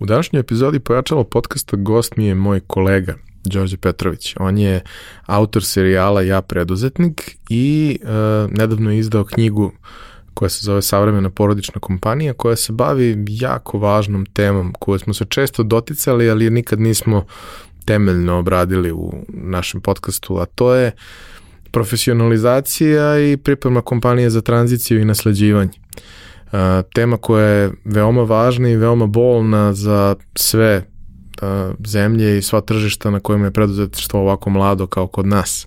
U današnjoj epizodi pojačalo podcasta gost mi je moj kolega, Đorđe Petrović. On je autor serijala Ja preduzetnik i uh, nedavno je izdao knjigu koja se zove Savremena porodična kompanija, koja se bavi jako važnom temom koju smo se često doticali, ali nikad nismo temeljno obradili u našem podcastu, a to je profesionalizacija i priprema kompanije za tranziciju i nasleđivanje. Uh, tema koja je veoma važna i veoma bolna za sve zemlje i sva tržišta na kojima je preduzetništvo ovako mlado kao kod nas.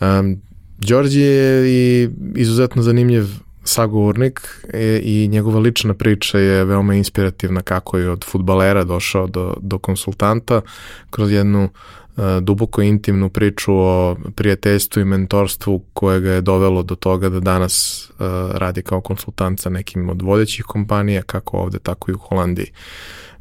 Um, Đorđe je i izuzetno zanimljiv sagovornik e, i njegova lična priča je veoma inspirativna kako je od futbalera došao do, do konsultanta kroz jednu duboko intimnu priču o prijateljstvu i mentorstvu koje ga je dovelo do toga da danas uh, radi kao konsultant sa nekim od vodećih kompanija kako ovde tako i u Holandiji.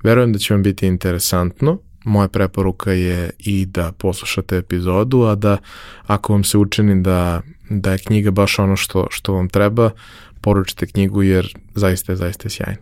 Verujem da će vam biti interesantno moja preporuka je i da poslušate epizodu, a da ako vam se učini da, da je knjiga baš ono što, što vam treba, poručite knjigu jer zaista je, zaista je sjajna.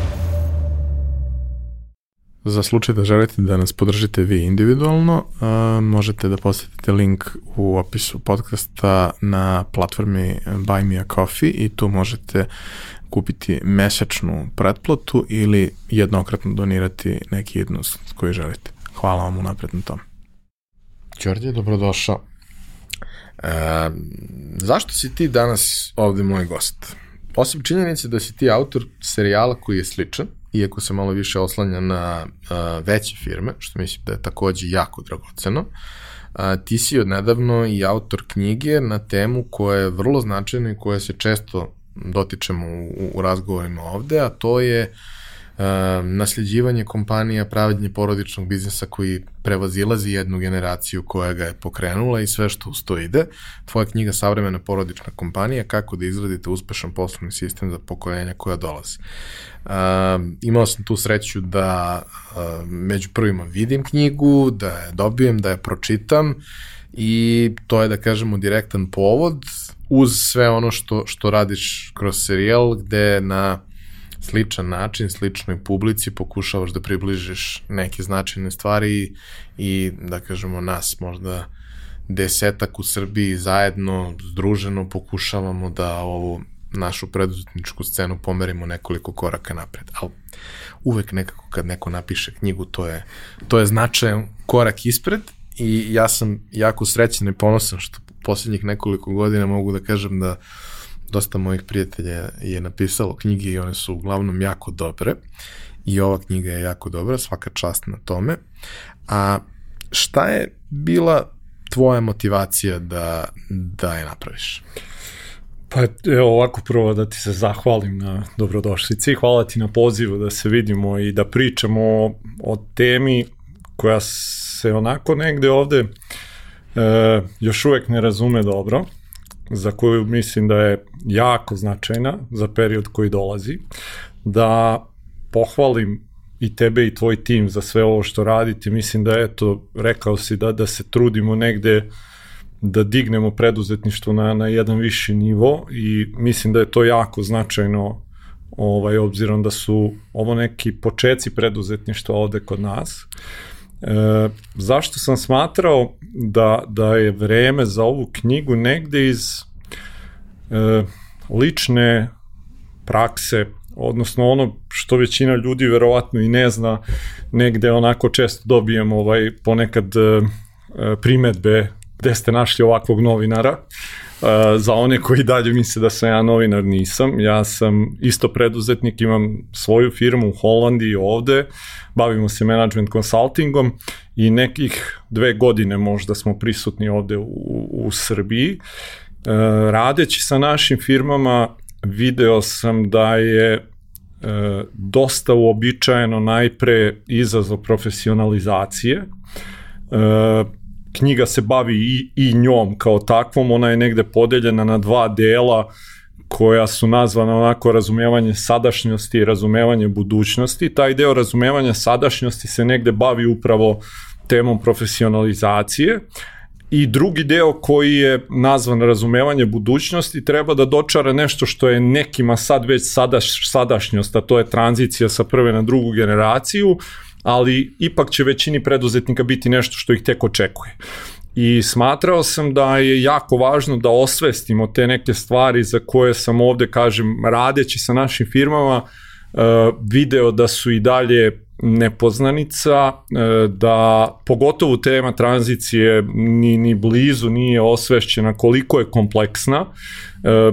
Za slučaj da želite da nas podržite vi individualno, uh, možete da posetite link u opisu podcasta na platformi Buy Me a Coffee i tu možete kupiti mesečnu pretplatu ili jednokratno donirati neki jednost koji želite. Hvala vam unapred na tom. Đorđe, dobrodošao. E, zašto si ti danas ovde moj gost? Osim činjenice da si ti autor serijala koji je sličan, iako se malo više oslanja na a, veće firme, što mislim da je takođe jako dragoceno, a, ti si odnedavno i autor knjige na temu koja je vrlo značajna i koja se često dotičemo u, u razgovorima ovde, a to je nasljeđivanje kompanija, pravednje porodičnog biznisa koji prevazilazi jednu generaciju koja ga je pokrenula i sve što uz to ide. Tvoja knjiga Savremena porodična kompanija, kako da izgradite uspešan poslovni sistem za pokoljenja koja dolaze. Uh, imao sam tu sreću da među prvima vidim knjigu, da je dobijem, da je pročitam i to je da kažemo direktan povod uz sve ono što, što radiš kroz serijal gde na sličan način, sličnoj publici pokušavaš da približiš neke značajne stvari i da kažemo nas možda desetak u Srbiji zajedno, združeno pokušavamo da ovu našu preduzetničku scenu pomerimo nekoliko koraka napred. Ali uvek nekako kad neko napiše knjigu, to je, to je značajan korak ispred i ja sam jako srećan i ponosan što poslednjih nekoliko godina mogu da kažem da uh, dosta mojih prijatelja je napisalo knjige i one su uglavnom jako dobre i ova knjiga je jako dobra, svaka čast na tome. A šta je bila tvoja motivacija da, da je napraviš? Pa evo ovako prvo da ti se zahvalim na dobrodošlici, hvala ti na pozivu da se vidimo i da pričamo o, o temi koja se onako negde ovde e, još uvek ne razume dobro, za koju mislim da je jako značajna za period koji dolazi, da pohvalim i tebe i tvoj tim za sve ovo što radite. Mislim da, eto, rekao si da, da se trudimo negde da dignemo preduzetništvo na, na jedan viši nivo i mislim da je to jako značajno ovaj, obzirom da su ovo neki počeci preduzetništva ovde kod nas. E, zašto sam smatrao da, da je vreme za ovu knjigu negde iz e, lične prakse, odnosno ono što većina ljudi verovatno i ne zna, negde onako često dobijem ovaj, ponekad e, primetbe gde ste našli ovakvog novinara, za one koji dalje misle da sam ja novinar, nisam. Ja sam isto preduzetnik, imam svoju firmu u Holandiji ovde, bavimo se management consultingom i nekih dve godine možda smo prisutni ovde u, u Srbiji. Radeći sa našim firmama video sam da je e, dosta uobičajeno najpre izazov profesionalizacije. E, knjiga se bavi i, i njom kao takvom, ona je negde podeljena na dva dela koja su nazvana onako razumevanje sadašnjosti i razumevanje budućnosti. Taj deo razumevanja sadašnjosti se negde bavi upravo temom profesionalizacije, i drugi deo koji je nazvan razumevanje budućnosti treba da dočara nešto što je nekima sad već sadaš, sadašnjost, a to je tranzicija sa prve na drugu generaciju, ali ipak će većini preduzetnika biti nešto što ih tek očekuje. I smatrao sam da je jako važno da osvestimo te neke stvari za koje sam ovde, kažem, radeći sa našim firmama, uh, video da su i dalje nepoznanica, e, da pogotovo tema tranzicije ni, ni blizu nije osvešćena koliko je kompleksna. E,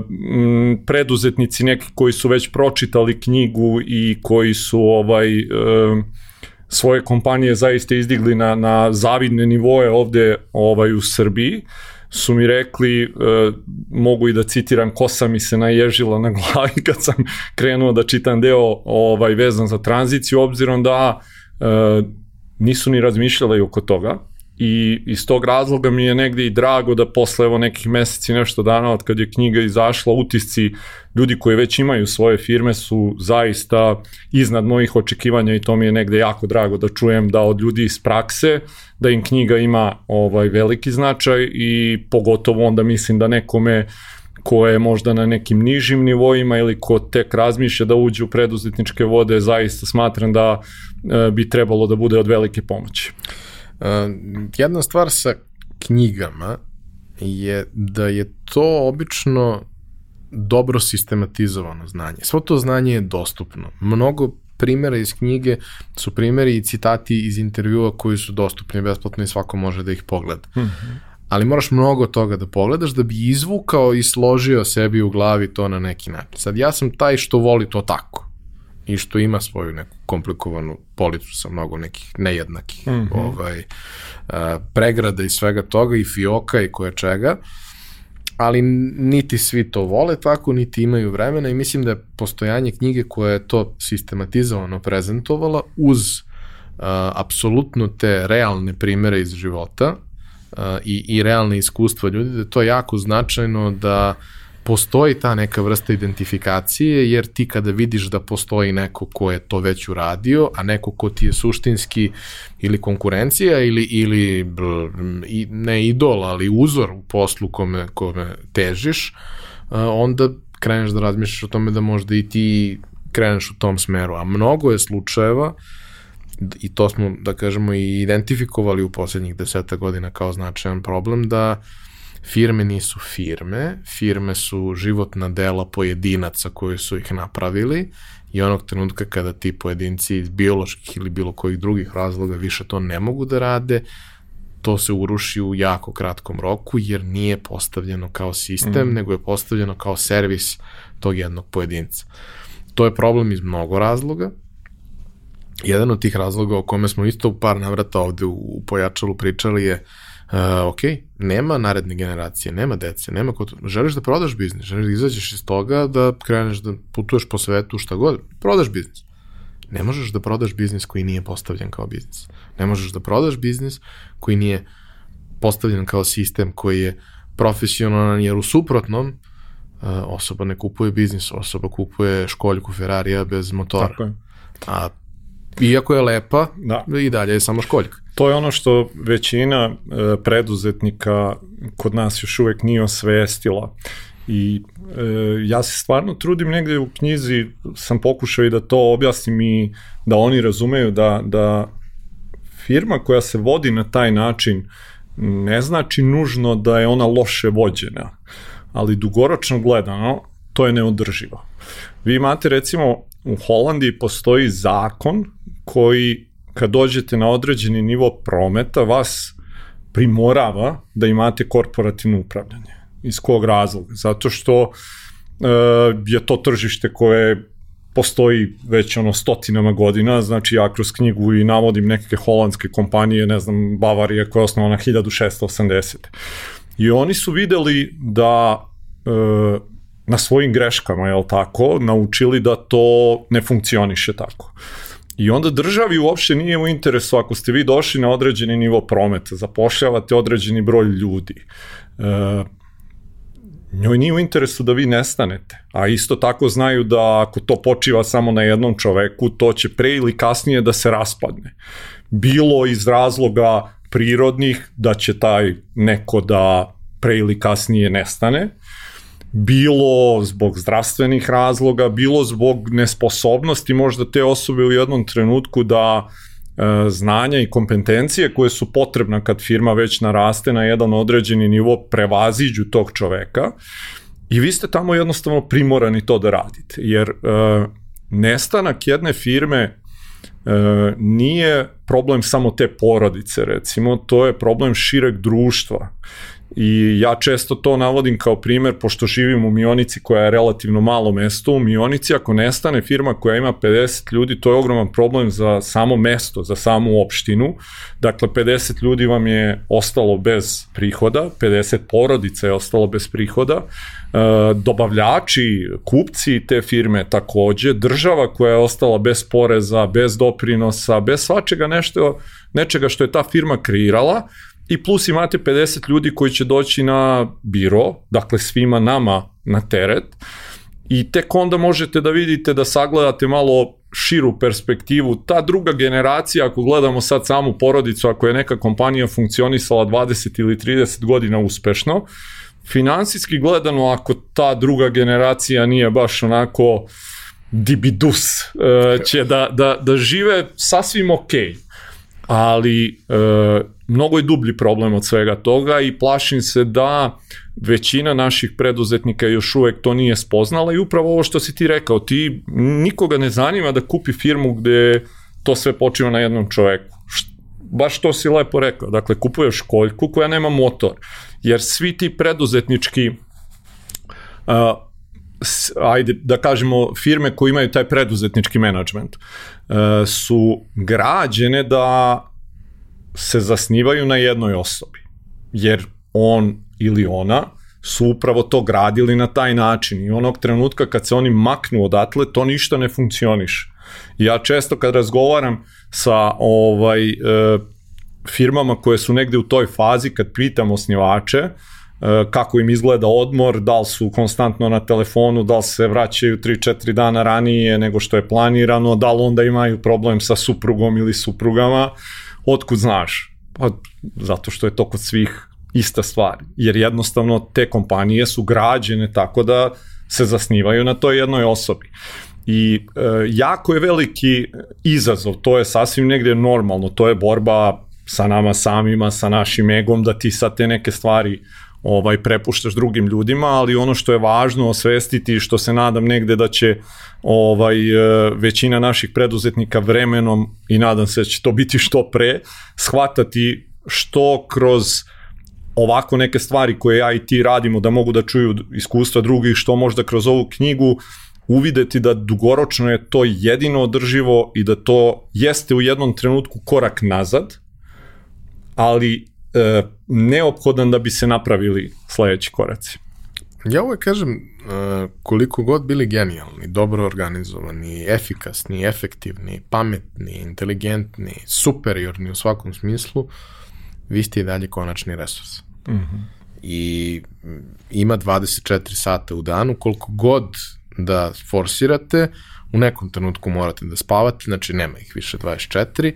preduzetnici neki koji su već pročitali knjigu i koji su ovaj e, svoje kompanije zaista izdigli na, na zavidne nivoje ovde ovaj u Srbiji su mi rekli, e, mogu i da citiram, kosa mi se naježila na glavi kad sam krenuo da čitam deo ovaj, vezan za tranziciju, obzirom da e, nisu ni razmišljali oko toga i iz tog razloga mi je negde i drago da posle evo nekih meseci nešto dana od kad je knjiga izašla utisci ljudi koji već imaju svoje firme su zaista iznad mojih očekivanja i to mi je negde jako drago da čujem da od ljudi iz prakse da im knjiga ima ovaj veliki značaj i pogotovo onda mislim da nekome ko je možda na nekim nižim nivoima ili ko tek razmišlja da uđe u preduzetničke vode, zaista smatram da e, bi trebalo da bude od velike pomoći. Uh, jedna stvar sa knjigama je da je to obično dobro sistematizovano znanje. Svo to znanje je dostupno. Mnogo primjera iz knjige su primjeri i citati iz intervjua koji su dostupni besplatno i svako može da ih pogleda. Mm -hmm. Ali moraš mnogo toga da pogledaš da bi izvukao i složio sebi u glavi to na neki način. Sad ja sam taj što voli to tako i što ima svoju neku komplikovanu policu sa mnogo nekih nejednakih mm -hmm. ovaj, uh, pregrada i svega toga i fioka i koje čega, ali niti svi to vole tako, niti imaju vremena i mislim da je postojanje knjige koja je to sistematizovano prezentovala uz uh, apsolutno te realne primere iz života uh, i, i realne iskustva ljudi, da je to jako značajno da uh, postoji ta neka vrsta identifikacije, jer ti kada vidiš da postoji neko ko je to već uradio, a neko ko ti je suštinski ili konkurencija ili, ili ne idol, ali uzor u poslu kome, kome težiš, onda kreneš da razmišljaš o tome da možda i ti kreneš u tom smeru. A mnogo je slučajeva, i to smo, da kažemo, i identifikovali u poslednjih deseta godina kao značajan problem, da uh, Firme nisu firme, firme su životna dela pojedinaca koji su ih napravili i onog trenutka kada ti pojedinci iz bioloških ili bilo kojih drugih razloga više to ne mogu da rade, to se uruši u jako kratkom roku jer nije postavljeno kao sistem, mm. nego je postavljeno kao servis tog jednog pojedinca. To je problem iz mnogo razloga. Jedan od tih razloga o kome smo isto u par navrata ovde u pojačalu pričali je uh, Uh, ok, nema naredne generacije, nema dece, nema ko to, želiš da prodaš biznis, želiš da izađeš iz toga, da kreneš da putuješ po svetu, šta god, prodaš biznis. Ne možeš da prodaš biznis koji nije postavljen kao biznis. Ne možeš da prodaš biznis koji nije postavljen kao sistem koji je profesionalan, jer u suprotnom uh, osoba ne kupuje biznis, osoba kupuje školjku Ferrarija bez motora. Tako je. A iako je lepa, da. i dalje je samo školjka. To je ono što većina e, preduzetnika kod nas još uvek nije osvestila. I e, ja se stvarno trudim negde u knjizi, sam pokušao i da to objasnim i da oni razumeju da, da firma koja se vodi na taj način ne znači nužno da je ona loše vođena, ali dugoročno gledano to je neodrživo. Vi imate recimo u Holandiji postoji zakon koji kad dođete na određeni nivo prometa, vas primorava da imate korporativno upravljanje. Iz kog razloga? Zato što uh, je to tržište koje postoji već ono stotinama godina, znači ja kroz knjigu i navodim neke holandske kompanije, ne znam, Bavarije koja je osnovana 1680. I oni su videli da e, na svojim greškama, jel tako, naučili da to ne funkcioniše tako. I onda državi uopšte nije u interesu ako ste vi došli na određeni nivo prometa, zapošljavate određeni broj ljudi. E, njoj nije u interesu da vi nestanete. A isto tako znaju da ako to počiva samo na jednom čoveku, to će pre ili kasnije da se raspadne. Bilo iz razloga prirodnih da će taj neko da pre ili kasnije nestane, bilo zbog zdravstvenih razloga, bilo zbog nesposobnosti možda te osobe u jednom trenutku da e, znanja i kompetencije koje su potrebna kad firma već naraste na jedan određeni nivo prevaziđu tog čoveka. I vi ste tamo jednostavno primorani to da radite, jer e, nestanak jedne firme e, nije problem samo te porodice recimo, to je problem šireg društva I ja često to navodim kao primer, pošto živim u Mionici koja je relativno malo mesto, u Mionici ako nestane firma koja ima 50 ljudi, to je ogroman problem za samo mesto, za samu opštinu. Dakle, 50 ljudi vam je ostalo bez prihoda, 50 porodica je ostalo bez prihoda, e, dobavljači, kupci te firme takođe, država koja je ostala bez poreza, bez doprinosa, bez svačega nešto, nečega što je ta firma kreirala, i plus imate 50 ljudi koji će doći na biro, dakle svima nama na teret i tek onda možete da vidite da sagledate malo širu perspektivu. Ta druga generacija, ako gledamo sad samu porodicu, ako je neka kompanija funkcionisala 20 ili 30 godina uspešno, finansijski gledano, ako ta druga generacija nije baš onako dibidus, e, će da, da, da žive sasvim okej. Okay ali e, mnogo je dublji problem od svega toga i plašim se da većina naših preduzetnika još uvek to nije spoznala i upravo ovo što si ti rekao, ti nikoga ne zanima da kupi firmu gde to sve počiva na jednom čoveku. Baš to si lepo rekao, dakle kupuješ koljku koja nema motor, jer svi ti preduzetnički uh, ajde da kažemo firme koje imaju taj preduzetnički menadžment uh, su građene da se zasnivaju na jednoj osobi jer on ili ona su upravo to gradili na taj način. I onog trenutka kad se oni maknu odatle to ništa ne funkcioniše. Ja često kad razgovaram sa ovaj e, firmama koje su negde u toj fazi kad pitam osnivače E, kako im izgleda odmor, da li su konstantno na telefonu, da li se vraćaju 3-4 dana ranije nego što je planirano, da li onda imaju problem sa suprugom ili suprugama, otkud znaš? Pa zato što je to kod svih ista stvar, jer jednostavno te kompanije su građene tako da se zasnivaju na toj jednoj osobi. I e, jako je veliki izazov, to je sasvim negde normalno, to je borba sa nama samima, sa našim egom, da ti sad te neke stvari ovaj prepuštaš drugim ljudima, ali ono što je važno osvestiti što se nadam negde da će ovaj e, većina naših preduzetnika vremenom i nadam se da će to biti što pre shvatati što kroz ovako neke stvari koje ja i ti radimo da mogu da čuju iskustva drugih, što možda kroz ovu knjigu uvideti da dugoročno je to jedino održivo i da to jeste u jednom trenutku korak nazad, ali e, neophodan da bi se napravili sledeći koraci. Ja uvek kažem, e, koliko god bili genijalni, dobro organizovani, efikasni, efektivni, pametni, inteligentni, superiorni u svakom smislu, vi ste i dalje konačni resurs. Mm -hmm. I ima 24 sata u danu, koliko god da forsirate, u nekom trenutku morate da spavate, znači nema ih više 24,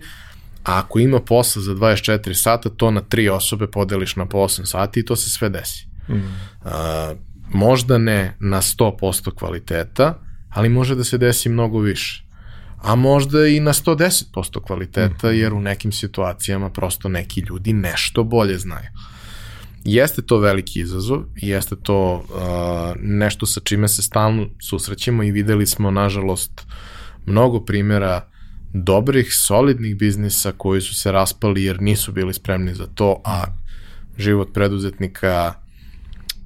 A ako ima posla za 24 sata, to na tri osobe podeliš na po 8 sati i to se sve desi. Mm. Uh, možda ne na 100% kvaliteta, ali može da se desi mnogo više. A možda i na 110% kvaliteta, mm. jer u nekim situacijama prosto neki ljudi nešto bolje znaju. Jeste to veliki izazov, jeste to uh, nešto sa čime se stalno susrećemo i videli smo, nažalost, mnogo primjera dobrih, solidnih biznisa koji su se raspali jer nisu bili spremni za to, a život preduzetnika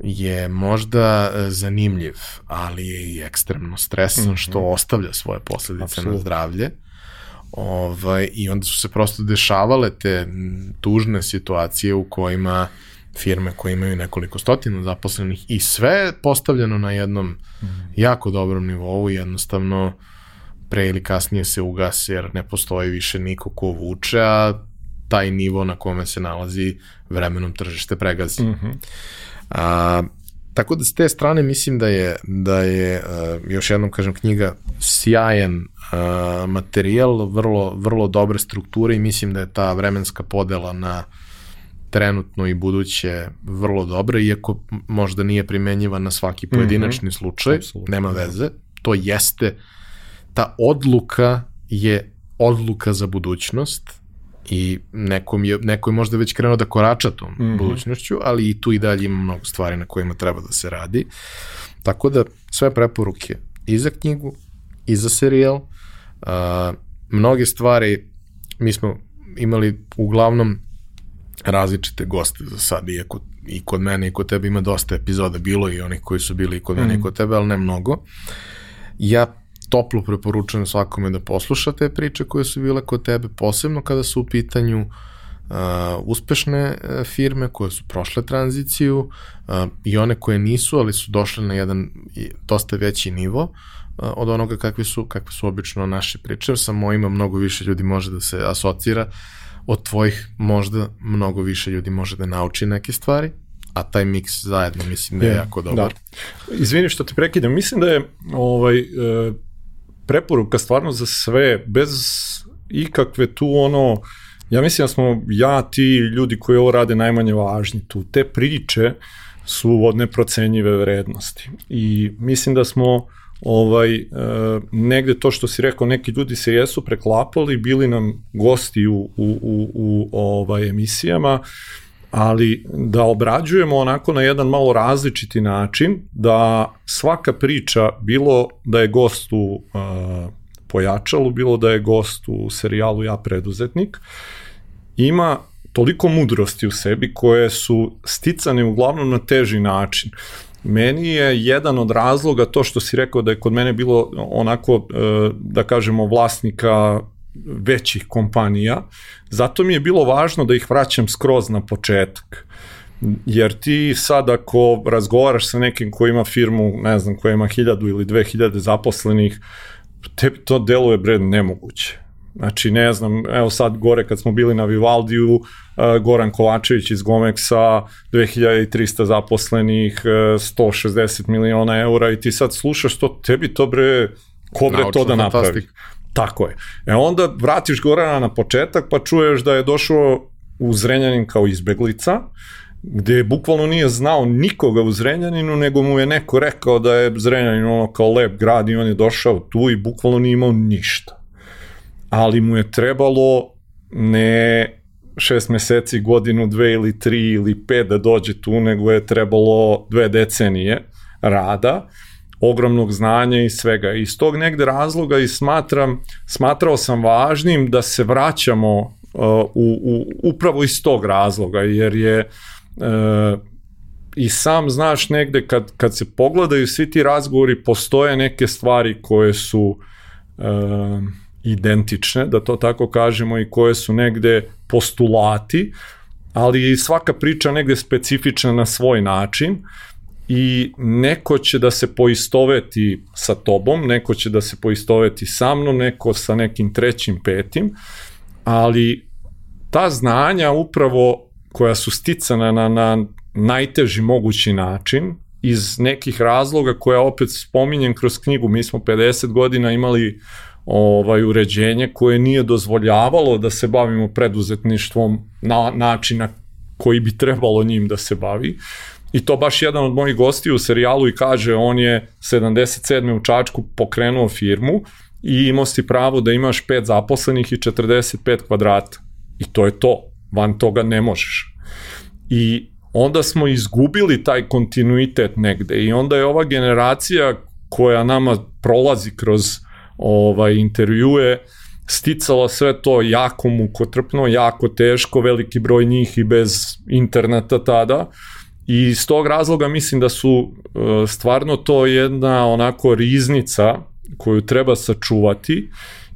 je možda e, zanimljiv, ali je i ekstremno stresan, mm -hmm. što ostavlja svoje posledice Absolut. na zdravlje. Ovaj, I onda su se prosto dešavale te tužne situacije u kojima firme koje imaju nekoliko stotina zaposlenih i sve postavljeno na jednom mm. jako dobrom nivou jednostavno pre ili kasnije se ugase jer ne postoji više niko ko vuče, a taj nivo na kome se nalazi vremenom tržište pregazi. Mm -hmm. a, tako da s te strane mislim da je, da je uh, još jednom kažem knjiga sjajan uh, materijal, vrlo, vrlo dobre strukture i mislim da je ta vremenska podela na trenutno i buduće vrlo dobra, iako možda nije primenjiva na svaki mhm. pojedinačni mm -hmm. slučaj, Absolutno. nema veze, to jeste ta odluka je odluka za budućnost i nekom je, neko je možda već krenuo da korača tom mm -hmm. budućnošću, ali i tu i dalje ima mnogo stvari na kojima treba da se radi. Tako da sve preporuke i za knjigu, i za serijal. Uh, mnoge stvari mi smo imali uglavnom različite goste za sad, iako i kod mene i kod tebe ima dosta epizoda, bilo i onih koji su bili i kod mene mm. i kod tebe, ali ne mnogo. Ja toplo preporučujem svakome da posluša te priče koje su bile kod tebe, posebno kada su u pitanju uh, uspešne uh, firme koje su prošle tranziciju uh, i one koje nisu, ali su došle na jedan dosta veći nivo uh, od onoga kakve su, kakve su obično naše priče. Sa mojima mnogo više ljudi može da se asocira, od tvojih možda mnogo više ljudi može da nauči neke stvari, a taj miks zajedno mislim da je, je jako dobar. Da. Izvini što te prekidam, mislim da je ovaj, e, preporuka stvarno za sve, bez ikakve tu ono, ja mislim da smo ja, ti ljudi koji ovo rade najmanje važni tu. Te priče su od neprocenjive vrednosti. I mislim da smo ovaj, e, negde to što si rekao, neki ljudi se jesu preklapali, bili nam gosti u, u, u, u ovaj, emisijama, ali da obrađujemo onako na jedan malo različiti način, da svaka priča, bilo da je gost u uh, pojačalu, bilo da je gost u serijalu Ja preduzetnik, ima toliko mudrosti u sebi koje su sticane uglavnom na teži način. Meni je jedan od razloga to što si rekao da je kod mene bilo onako, da kažemo, vlasnika većih kompanija, zato mi je bilo važno da ih vraćam skroz na početak. Jer ti sad ako razgovaraš sa nekim ko ima firmu, ne znam, koja ima hiljadu ili dve hiljade zaposlenih, tebi to deluje bre nemoguće. Znači, ne znam, evo sad gore kad smo bili na Vivaldiju, uh, Goran Kovačević iz Gomeksa, 2300 zaposlenih, uh, 160 miliona eura i ti sad slušaš to, tebi to bre, ko bre to da napravi? Fantastik. Tako je. E onda vratiš Gorana na početak pa čuješ da je došao u Zrenjanin kao izbeglica, gde bukvalno nije znao nikoga u Zrenjaninu, nego mu je neko rekao da je Zrenjanin ono kao lep grad i on je došao tu i bukvalno nije imao ništa. Ali mu je trebalo ne šest meseci, godinu, dve ili tri ili pet da dođe tu, nego je trebalo dve decenije rada ogromnog znanja i svega. I iz tog negde razloga i smatram, smatrao sam važnim da se vraćamo uh, u, u, upravo iz tog razloga, jer je uh, i sam znaš negde kad, kad se pogledaju svi ti razgovori, postoje neke stvari koje su uh, identične, da to tako kažemo, i koje su negde postulati, ali svaka priča negde specifična na svoj način i neko će da se poistoveti sa tobom, neko će da se poistoveti sa mnom, neko sa nekim trećim, petim, ali ta znanja upravo koja su sticana na, na najteži mogući način, iz nekih razloga koja opet spominjem kroz knjigu, mi smo 50 godina imali ovaj uređenje koje nije dozvoljavalo da se bavimo preduzetništvom na načina koji bi trebalo njim da se bavi. I to baš jedan od mojih gosti u serijalu i kaže on je 77. u Čačku pokrenuo firmu i imao si pravo da imaš pet zaposlenih i 45 kvadrata. I to je to. Van toga ne možeš. I onda smo izgubili taj kontinuitet negde i onda je ova generacija koja nama prolazi kroz ovaj intervjue sticala sve to jako mukotrpno, jako teško, veliki broj njih i bez interneta tada I iz tog razloga mislim da su e, stvarno to jedna onako riznica koju treba sačuvati.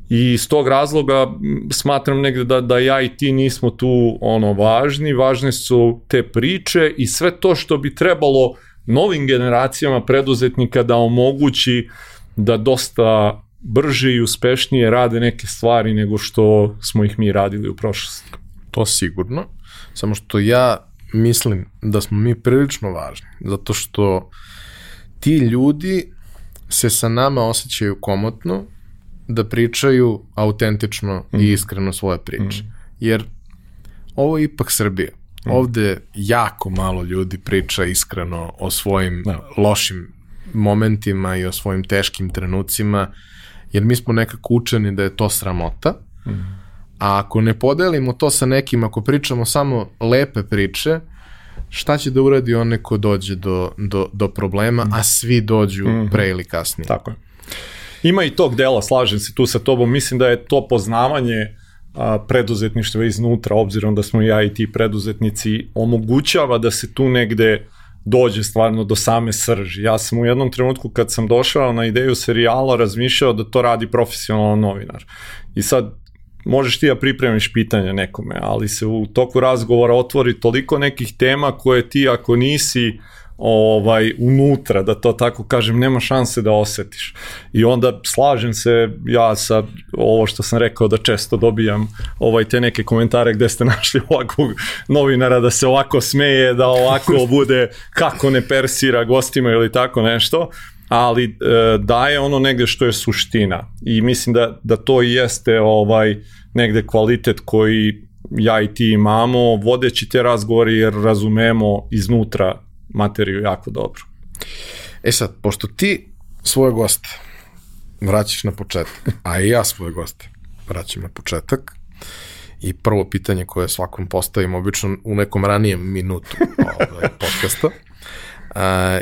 I iz tog razloga smatram negde da, da ja i ti nismo tu ono važni, važne su te priče i sve to što bi trebalo novim generacijama preduzetnika da omogući da dosta brže i uspešnije rade neke stvari nego što smo ih mi radili u prošlosti. To sigurno, samo što ja mislim da smo mi prilično važni, zato što ti ljudi se sa nama osjećaju komotno da pričaju autentično mm. i mhm. iskreno svoje priče. Mm. Jer ovo je ipak Srbija. Mm. Ovde jako malo ljudi priča iskreno o svojim no. Da. lošim momentima i o svojim teškim trenucima, jer mi smo nekako učeni da je to sramota, mm. A ako ne podelimo to sa nekim, ako pričamo samo lepe priče, šta će da uradi onaj ko dođe do, do, do problema, a svi dođu mm -hmm. pre ili kasnije. Tako je. Ima i tog dela, slažem se tu sa tobom, mislim da je to poznavanje a, preduzetništva iznutra, obzirom da smo ja i ti preduzetnici, omogućava da se tu negde dođe stvarno do same srži. Ja sam u jednom trenutku kad sam došao na ideju serijala razmišljao da to radi profesionalan novinar. I sad možeš ti da pripremiš pitanje nekome, ali se u toku razgovora otvori toliko nekih tema koje ti ako nisi ovaj unutra, da to tako kažem, nema šanse da osetiš. I onda slažem se ja sa ovo što sam rekao da često dobijam ovaj te neke komentare gde ste našli ovakvog novinara da se ovako smeje, da ovako bude kako ne persira gostima ili tako nešto ali e, daje ono negde što je suština i mislim da, da to jeste ovaj negde kvalitet koji ja i ti imamo vodeći te razgovore jer razumemo iznutra materiju jako dobro. E sad, pošto ti svoje goste vraćaš na početak, a i ja svoje goste vraćam na početak, i prvo pitanje koje svakom postavim, obično u nekom ranijem minutu ovaj, podcasta,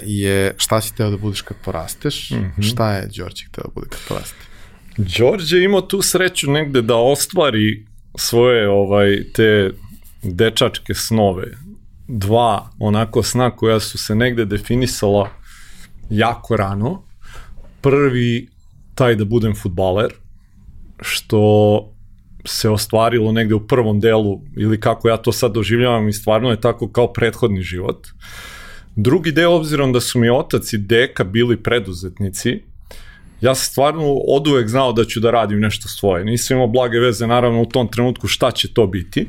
je šta si teo da budeš kad porasteš, mm -hmm. šta je Đorđe hteo da bude kad poraste? Đorđe imao tu sreću negde da ostvari svoje ovaj te dečačke snove dva onako sna koja su se negde definisala jako rano. Prvi, taj da budem futbaler, što se ostvarilo negde u prvom delu, ili kako ja to sad doživljavam i stvarno je tako kao prethodni život. Drugi deo, obzirom da su mi otac i deka bili preduzetnici, ja sam stvarno od uvek znao da ću da radim nešto svoje. Nisam imao blage veze, naravno, u tom trenutku šta će to biti,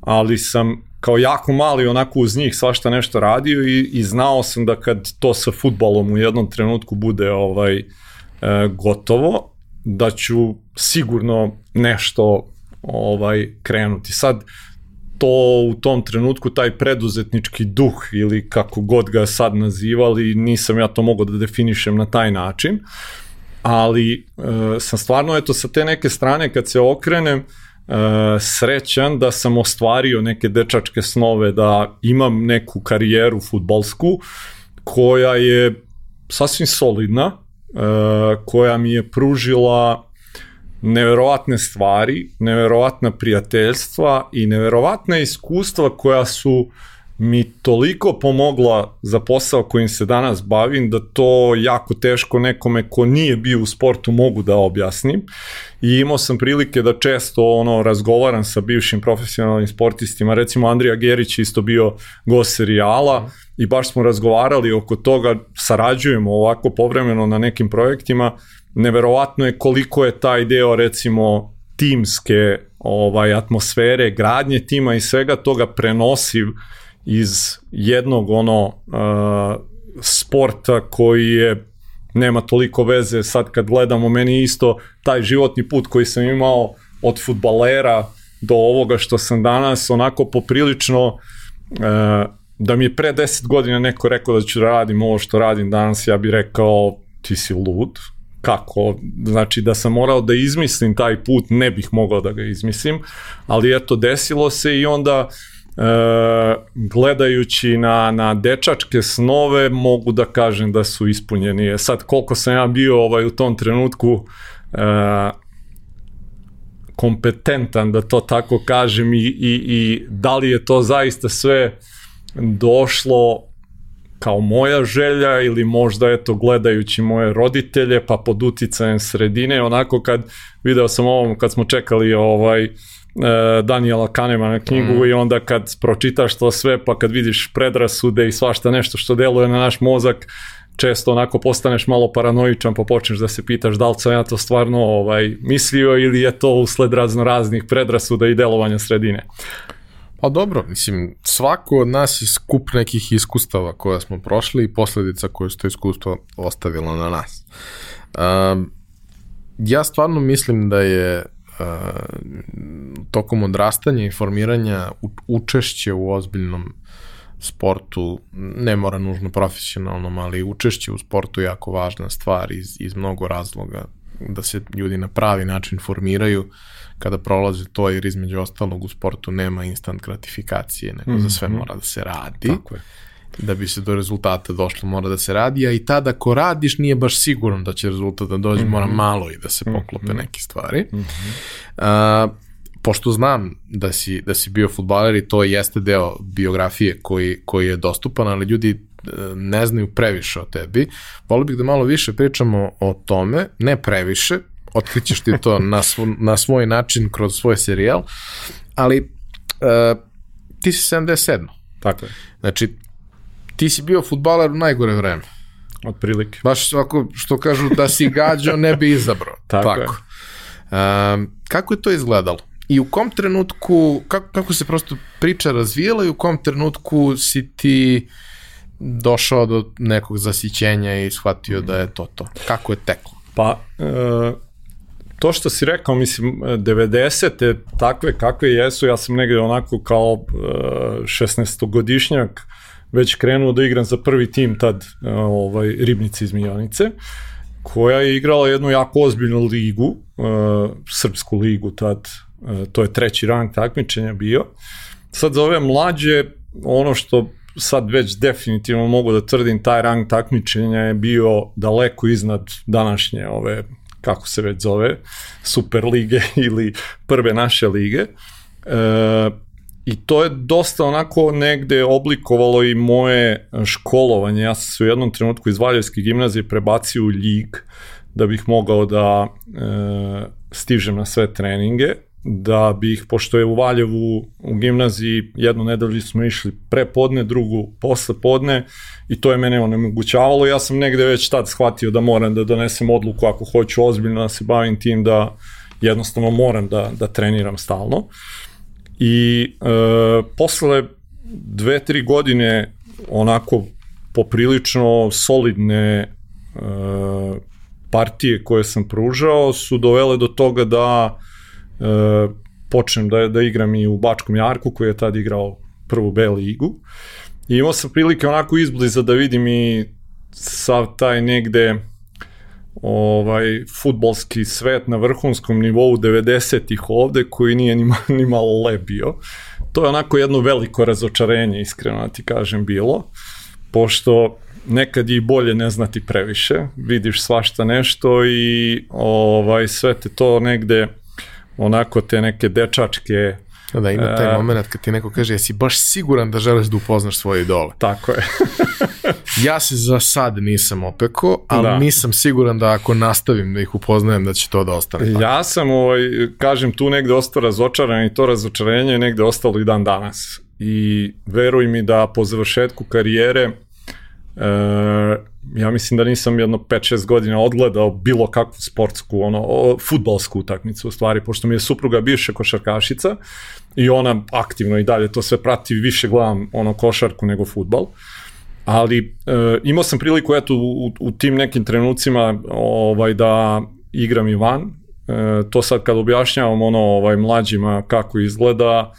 ali sam kao jako mali onako uz njih svašta nešto radio i, i znao sam da kad to sa futbalom u jednom trenutku bude ovaj e, gotovo, da ću sigurno nešto ovaj krenuti. Sad to u tom trenutku taj preduzetnički duh ili kako god ga sad nazivali, nisam ja to mogao da definišem na taj način, ali e, sam stvarno eto sa te neke strane kad se okrenem uh, srećan da sam ostvario neke dečačke snove, da imam neku karijeru futbalsku koja je sasvim solidna, uh, koja mi je pružila neverovatne stvari, neverovatna prijateljstva i neverovatna iskustva koja su mi toliko pomogla za posao kojim se danas bavim da to jako teško nekome ko nije bio u sportu mogu da objasnim. I imao sam prilike da često ono razgovaram sa bivšim profesionalnim sportistima, recimo Andrija Gerić isto bio gost serijala i baš smo razgovarali oko toga, sarađujemo ovako povremeno na nekim projektima, neverovatno je koliko je taj deo recimo timske ovaj atmosfere, gradnje tima i svega toga prenosiv iz jednog ono uh, sporta koji je nema toliko veze. Sad kad gledamo meni isto taj životni put koji sam imao od futbalera do ovoga što sam danas onako poprilično uh, da mi je pre 10 godina neko rekao da ću da radim ovo što radim danas ja bih rekao ti si lud kako, znači da sam morao da izmislim taj put, ne bih mogao da ga izmislim, ali eto desilo se i onda e, gledajući na, na dečačke snove mogu da kažem da su ispunjeni. E sad koliko sam ja bio ovaj u tom trenutku e, kompetentan da to tako kažem i, i, i da li je to zaista sve došlo kao moja želja ili možda eto gledajući moje roditelje pa pod uticajem sredine onako kad video sam ovom kad smo čekali ovaj e, Daniela Kanema na knjigu mm. i onda kad pročitaš to sve pa kad vidiš predrasude i svašta nešto što deluje na naš mozak često onako postaneš malo paranoičan pa počneš da se pitaš da li sam ja to stvarno ovaj, mislio ili je to usled razno raznih predrasuda i delovanja sredine. Pa dobro, mislim, svako od nas je skup nekih iskustava koje smo prošli i posledica koje su to iskustvo ostavilo na nas. Um, ja stvarno mislim da je uh, tokom odrastanja i formiranja učešće u ozbiljnom sportu, ne mora nužno profesionalnom, ali učešće u sportu je jako važna stvar iz, iz mnogo razloga da se ljudi na pravi način formiraju kada prolaze to, jer između ostalog u sportu nema instant gratifikacije, nego mm -hmm. za sve mhm. mora da se radi. Tako je. Da bi se do rezultata došlo mora da se radi, a i tada ako radiš nije baš siguran da će rezultat da dođe, mm -hmm. mora malo i da se poklope mm -hmm. neke stvari. Mm -hmm. uh, pošto znam da si, da si bio futbaler i to jeste deo biografije koji, koji je dostupan, ali ljudi ne znaju previše o tebi. Volio bih da malo više pričamo o tome, ne previše, otkrićeš ti to na, svo, na svoj način kroz svoj serijal, ali uh, ti si 77. Tako je. Znači, ti si bio futbaler u najgore vreme. Od prilike. Baš ovako što kažu da si gađao ne bi izabrao. Tako, Tako. je. Um, kako je to izgledalo? I u kom trenutku, kako, kako se prosto priča razvijela i u kom trenutku si ti došao do nekog zasićenja i shvatio da je to to? Kako je teklo? Pa, e, to što si rekao, mislim, 90. takve kakve jesu, ja sam negde onako kao e, 16-godišnjak već krenuo da igram za prvi tim tad e, ovaj, Ribnici iz Miljanice, koja je igrala jednu jako ozbiljnu ligu, e, srpsku ligu tad, E, to je treći rang takmičenja bio. Sad za ove mlađe, ono što sad već definitivno mogu da tvrdim, taj rang takmičenja je bio daleko iznad današnje ove, kako se već zove, super lige ili prve naše lige. E, I to je dosta onako negde oblikovalo i moje školovanje. Ja sam se u jednom trenutku iz Valjevske gimnazije prebacio u ljig da bih mogao da e, stižem na sve treninge da bih, pošto je u Valjevu u gimnaziji jednu nedelju smo išli pre podne, drugu posle podne i to je mene onemogućavalo. Ja sam negde već tad shvatio da moram da donesem odluku ako hoću ozbiljno da se bavim tim da jednostavno moram da, da treniram stalno. I e, posle dve, tri godine onako poprilično solidne e, partije koje sam pružao su dovele do toga da e, počnem da, da igram i u Bačkom Jarku koji je tad igrao prvu B ligu. I imao sam prilike onako izbliza da vidim i sav taj negde ovaj futbolski svet na vrhunskom nivou 90-ih ovde koji nije ni, ni malo lebio. To je onako jedno veliko razočarenje, iskreno da ti kažem, bilo, pošto nekad je i bolje ne znati previše, vidiš svašta nešto i ovaj sve te to negde onako te neke dečačke Da, ima taj moment kad ti neko kaže, jesi baš siguran da želiš da upoznaš svoje idole. Tako je. ja se za sad nisam opeko, ali da. nisam siguran da ako nastavim da ih upoznajem da će to da ostane. Tako. Ja sam, ovaj, kažem, tu negde ostao razočaran i to razočarenje je negde ostalo i dan danas. I veruj mi da po završetku karijere e, ja mislim da nisam jedno 5-6 godina odgledao bilo kakvu sportsku, ono, futbalsku utakmicu u stvari, pošto mi je supruga bivša košarkašica i ona aktivno i dalje to sve prati, više gledam ono košarku nego futbal. Ali e, imao sam priliku eto u, u tim nekim trenucima ovaj da igram i van. E, to sad kad objašnjavam ono ovaj mlađima kako izgleda,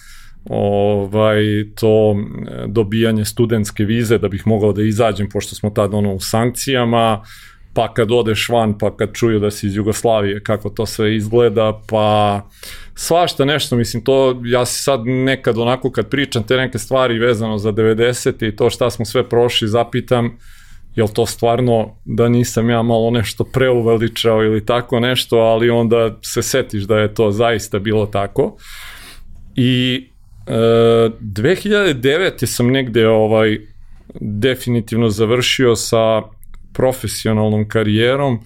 ovaj, to dobijanje studentske vize da bih mogao da izađem, pošto smo tad ono u sankcijama, pa kad odeš van, pa kad čuju da si iz Jugoslavije, kako to sve izgleda, pa svašta nešto, mislim, to ja se sad nekad onako kad pričam te neke stvari vezano za 90. i to šta smo sve prošli, zapitam, jel to stvarno da nisam ja malo nešto preuveličao ili tako nešto, ali onda se setiš da je to zaista bilo tako. I 2009. sam negde ovaj definitivno završio sa profesionalnom karijerom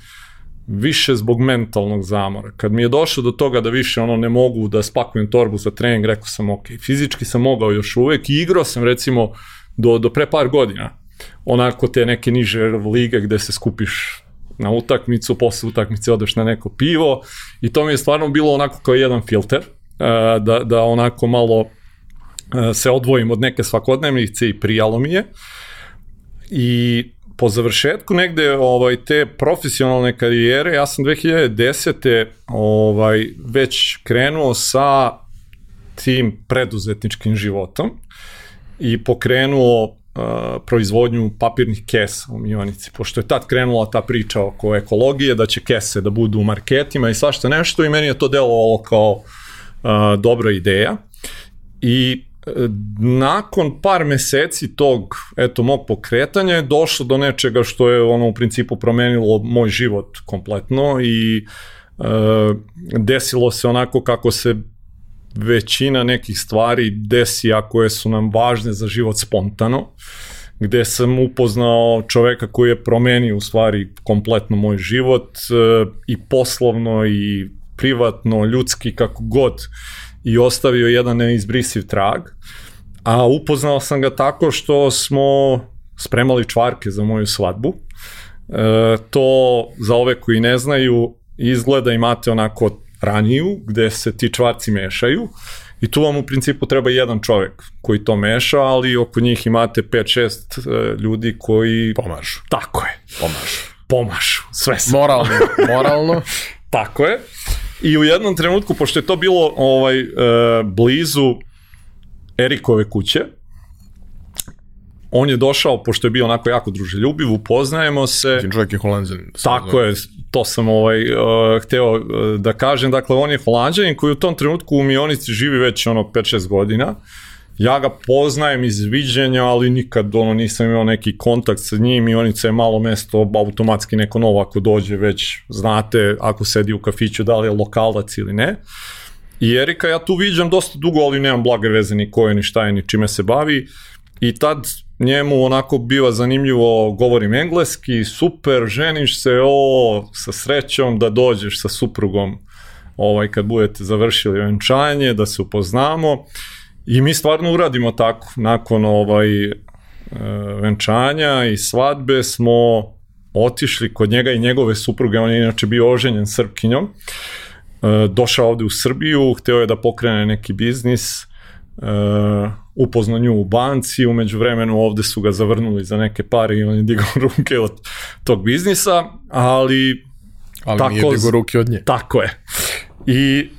više zbog mentalnog zamora. Kad mi je došlo do toga da više ono ne mogu da spakujem torbu za trening, rekao sam ok, fizički sam mogao još uvek i igrao sam recimo do, do pre par godina onako te neke niže lige gde se skupiš na utakmicu, posle utakmice odeš na neko pivo i to mi je stvarno bilo onako kao jedan filter, da, da onako malo se odvojim od neke svakodnevnice i prijalo mi je. I po završetku negde ovaj te profesionalne karijere ja sam 2010. ovaj već krenuo sa tim preduzetničkim životom i pokrenuo uh, proizvodnju papirnih kesa u Mionici, pošto je tad krenula ta priča oko ekologije, da će kese da budu u marketima i svašta nešto i meni je to delovalo kao uh, dobra ideja. I nakon par meseci tog eto mog pokretanja je došlo do nečega što je ono u principu promenilo moj život kompletno i e, desilo se onako kako se većina nekih stvari desi a koje su nam važne za život spontano gde sam upoznao čoveka koji je promenio u stvari kompletno moj život e, i poslovno i privatno, ljudski, kako god i ostavio jedan neizbrisiv trag. A upoznao sam ga tako što smo spremali čvarke za moju svadbu. E, to za ove koji ne znaju izgleda imate onako raniju gde se ti čvarci mešaju i tu vam u principu treba jedan čovek koji to meša, ali oko njih imate 5-6 e, ljudi koji... Pomažu. Tako je. Pomažu. Pomažu. Sve se. Moralno. Moralno. Tako je. I u jednom trenutku, pošto je to bilo ovaj e, blizu Erikove kuće, on je došao, pošto je bio onako jako druželjubiv, upoznajemo se. Čovjek je holandžan. Tako je, to sam ovaj, uh, hteo uh, da kažem. Dakle, on je holandžanin koji u tom trenutku u Mionici živi već ono 5-6 godina. Ja ga poznajem iz viđenja, ali nikad ono nisam imao neki kontakt sa njim i Onica je malo mesto, automatski neko novo ako dođe već znate ako sedi u kafiću da li je lokalac ili ne. I Erika ja tu viđam dosta dugo, ali nemam blage veze ni koje, ni šta je, ni čime se bavi. I tad njemu onako biva zanimljivo, govorim engleski, super, ženiš se, o, sa srećom da dođeš sa suprugom ovaj, kad budete završili venčanje, da se upoznamo. I mi stvarno uradimo tako, nakon ovaj, e, venčanja i svadbe smo otišli kod njega i njegove supruge, on je inače bio oženjen srpkinjom, e, došao ovde u Srbiju, hteo je da pokrene neki biznis, e, upoznao nju u banci, umeđu vremenu ovde su ga zavrnuli za neke pare i on je digao ruke od tog biznisa, ali... Ali tako, nije digao ruke od nje. Tako je. I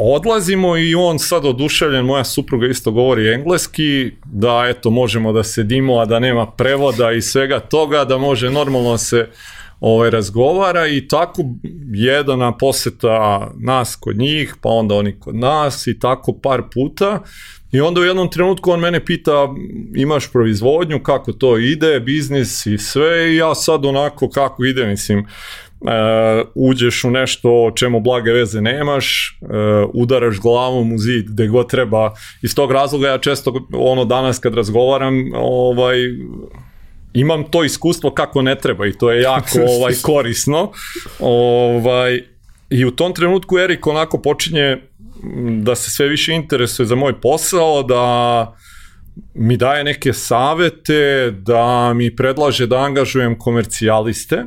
odlazimo i on sad oduševljen, moja supruga isto govori engleski, da eto možemo da sedimo, a da nema prevoda i svega toga, da može normalno se ovaj, razgovara i tako jedana poseta nas kod njih, pa onda oni kod nas i tako par puta. I onda u jednom trenutku on mene pita imaš proizvodnju, kako to ide, biznis i sve i ja sad onako kako ide, mislim, uđeš u nešto o čemu blage veze nemaš, uh, udaraš glavom u zid gde god treba. Iz tog razloga ja često ono danas kad razgovaram, ovaj imam to iskustvo kako ne treba i to je jako ovaj korisno. Ovaj i u tom trenutku Erik onako počinje da se sve više interesuje za moj posao, da mi daje neke savete, da mi predlaže da angažujem komercijaliste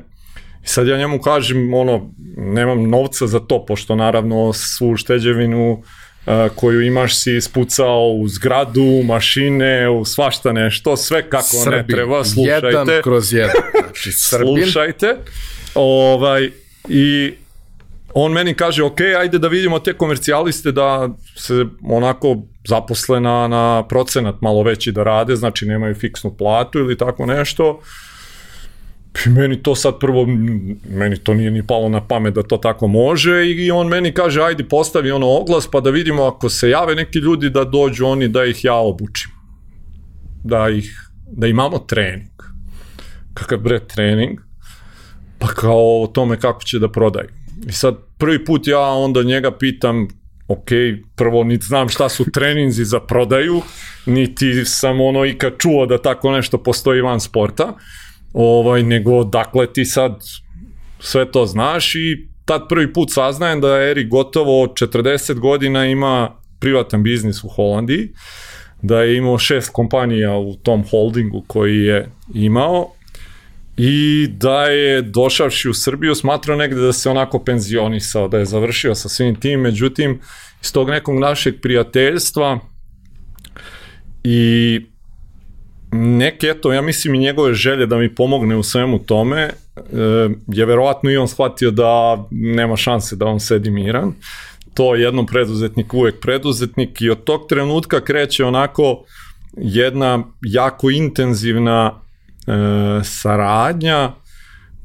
sad ja njemu kažem, ono, nemam novca za to, pošto naravno svu šteđevinu uh, koju imaš si ispucao u zgradu, mašine, u svašta nešto, sve kako Srbin, ne treba, slušajte. Jedan kroz jedan. Znači. Slušajte. Ovaj, I on meni kaže, ok, ajde da vidimo te komercijaliste da se onako zaposle na, na procenat malo veći da rade, znači nemaju fiksnu platu ili tako nešto. I meni to sad prvo, meni to nije ni palo na pamet da to tako može i on meni kaže ajde postavi ono oglas pa da vidimo ako se jave neki ljudi da dođu oni da ih ja obučim. Da ih, da imamo trening. Kakav bre trening? Pa kao o tome kako će da prodaju. I sad prvi put ja onda njega pitam ok, prvo niti znam šta su treninzi za prodaju, niti sam ono ikad čuo da tako nešto postoji van sporta, ovaj, nego dakle ti sad sve to znaš i tad prvi put saznajem da Erik gotovo 40 godina ima privatan biznis u Holandiji, da je imao šest kompanija u tom holdingu koji je imao i da je došavši u Srbiju smatrao negde da se onako penzionisao, da je završio sa svim tim, međutim iz tog nekog našeg prijateljstva i neke, eto, ja mislim i njegove želje da mi pomogne u svemu tome, e, je verovatno i on shvatio da nema šanse da on sedi miran. To jednom preduzetnik uvek preduzetnik i od tog trenutka kreće onako jedna jako intenzivna e, saradnja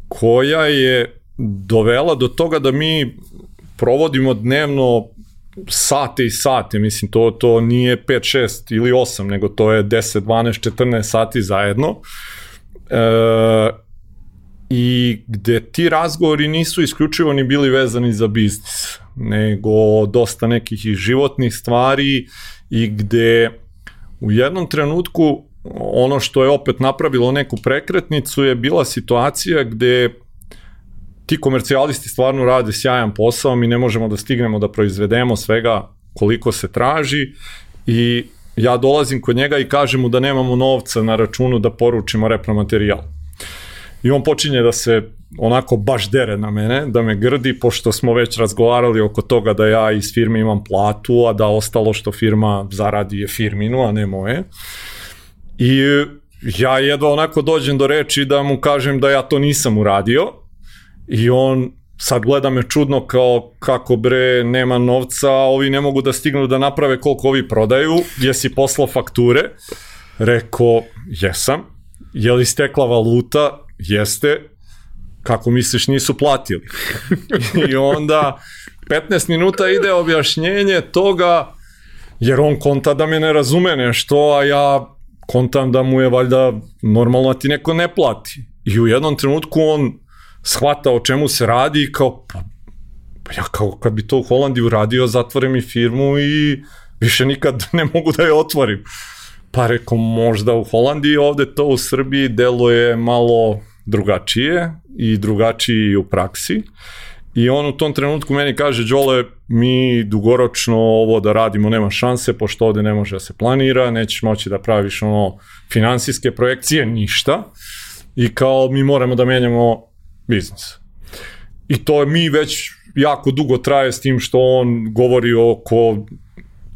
koja je dovela do toga da mi provodimo dnevno sate i sate, mislim, to, to nije 5, 6 ili 8, nego to je 10, 12, 14 sati zajedno. E, I gde ti razgovori nisu isključivo ni bili vezani za biznis, nego dosta nekih i životnih stvari i gde u jednom trenutku ono što je opet napravilo neku prekretnicu je bila situacija gde ti komercijalisti stvarno rade sjajan posao, mi ne možemo da stignemo da proizvedemo svega koliko se traži i ja dolazim kod njega i kažem mu da nemamo novca na računu da poručimo repromaterijal. I on počinje da se onako baš dere na mene, da me grdi, pošto smo već razgovarali oko toga da ja iz firme imam platu, a da ostalo što firma zaradi je firminu, a ne moje. I ja jedva onako dođem do reči da mu kažem da ja to nisam uradio, I on sad gleda me čudno kao kako bre nema novca, ovi ne mogu da stignu da naprave koliko ovi prodaju, jesi poslao fakture? Rekao, jesam. Je li stekla valuta? Jeste. Kako misliš nisu platili? I onda 15 minuta ide objašnjenje toga jer on konta da me ne razume nešto, a ja kontam da mu je valjda normalno da ti neko ne plati. I u jednom trenutku on shvata o čemu se radi i kao, pa, pa ja kao kad bi to u Holandiji uradio, zatvorim mi firmu i više nikad ne mogu da je otvorim. Pa reko, možda u Holandiji, ovde to u Srbiji deluje malo drugačije i drugačiji u praksi. I on u tom trenutku meni kaže, Đole, mi dugoročno ovo da radimo nema šanse, pošto ovde ne može da se planira, nećeš moći da praviš ono finansijske projekcije, ništa. I kao mi moramo da menjamo biznis. I to mi već jako dugo traje s tim što on govori oko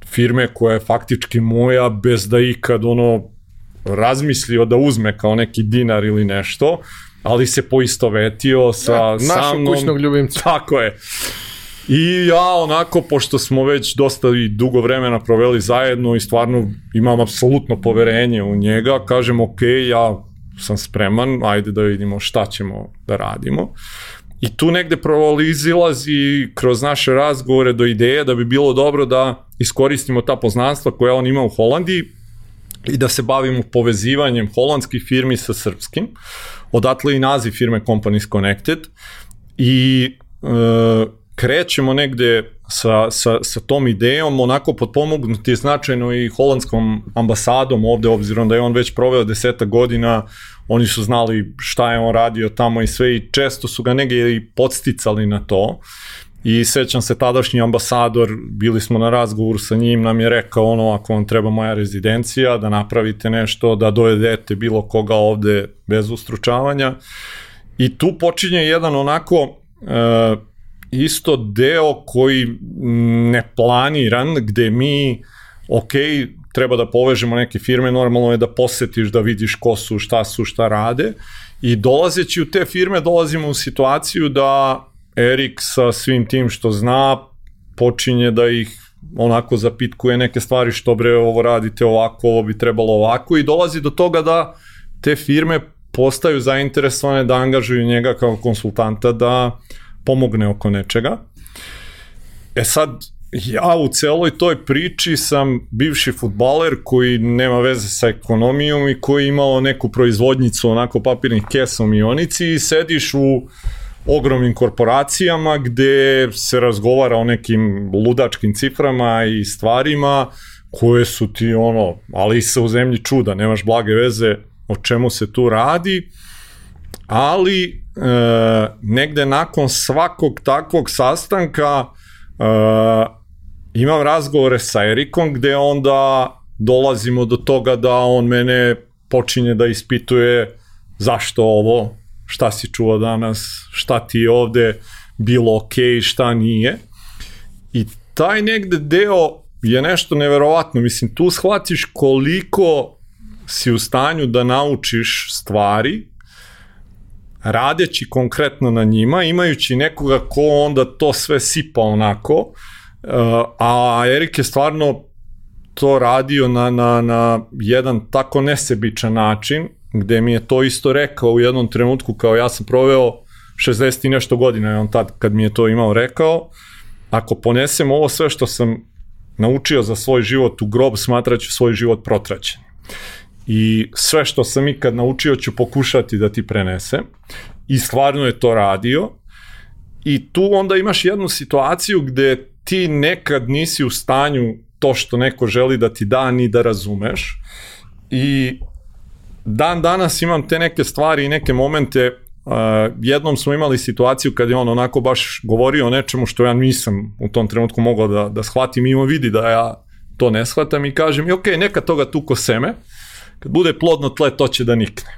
firme koja je faktički moja bez da ikad ono razmislio da uzme kao neki dinar ili nešto, ali se poistovetio sa ja, sa mnom. kućnog ljubimca. Tako je. I ja onako, pošto smo već dosta i dugo vremena proveli zajedno i stvarno imam apsolutno poverenje u njega, kažem ok, ja sam spreman, ajde da vidimo šta ćemo da radimo. I tu negde prolizilazi kroz naše razgovore do ideje da bi bilo dobro da iskoristimo ta poznanstva koja on ima u Holandiji i da se bavimo povezivanjem holandskih firmi sa srpskim. Odatle i naziv firme Companies Connected i e, krećemo negde sa, sa, sa tom idejom, onako potpomognuti značajno i holandskom ambasadom ovde, obzirom da je on već proveo deseta godina, oni su znali šta je on radio tamo i sve i često su ga negde i podsticali na to. I sećam se tadašnji ambasador, bili smo na razgovoru sa njim, nam je rekao ono, ako vam treba moja rezidencija, da napravite nešto, da dovedete bilo koga ovde bez ustručavanja. I tu počinje jedan onako e, isto deo koji neplaniran, gde mi, ok, treba da povežemo neke firme, normalno je da posetiš, da vidiš ko su, šta su, šta rade. I dolazeći u te firme dolazimo u situaciju da Erik sa svim tim što zna počinje da ih onako zapitkuje neke stvari što bre ovo radite ovako, ovo bi trebalo ovako i dolazi do toga da te firme postaju zainteresovane da angažuju njega kao konsultanta da pomogne oko nečega. E sad, ja u celoj toj priči sam bivši futbaler koji nema veze sa ekonomijom i koji imao neku proizvodnicu onako papirnih kesa u Mionici i sediš u ogromnim korporacijama gde se razgovara o nekim ludačkim ciframa i stvarima koje su ti ono, ali se u zemlji čuda, nemaš blage veze o čemu se tu radi, ali negde nakon svakog takvog sastanka e, imam razgovore sa Erikom gde onda dolazimo do toga da on mene počinje da ispituje zašto ovo, šta si čuo danas, šta ti je ovde bilo ok, šta nije. I taj negde deo je nešto neverovatno. Mislim, tu shvatiš koliko si u stanju da naučiš stvari, radeći konkretno na njima, imajući nekoga ko onda to sve sipa onako, a Erik je stvarno to radio na, na, na jedan tako nesebičan način, gde mi je to isto rekao u jednom trenutku, kao ja sam proveo 60 i nešto godina, je on tad kad mi je to imao rekao, ako ponesem ovo sve što sam naučio za svoj život u grob, smatraću svoj život protraćen. I sve što sam ikad naučio ću pokušati da ti prenesem. I stvarno je to radio. I tu onda imaš jednu situaciju gde ti nekad nisi u stanju to što neko želi da ti da ni da razumeš. I dan danas imam te neke stvari i neke momente Uh, jednom smo imali situaciju kad je on onako baš govorio o nečemu što ja nisam u tom trenutku mogao da, da shvatim i on vidi da ja to ne shvatam i kažem i ok, neka toga tuko seme, kad bude plodno tle to će da nikne.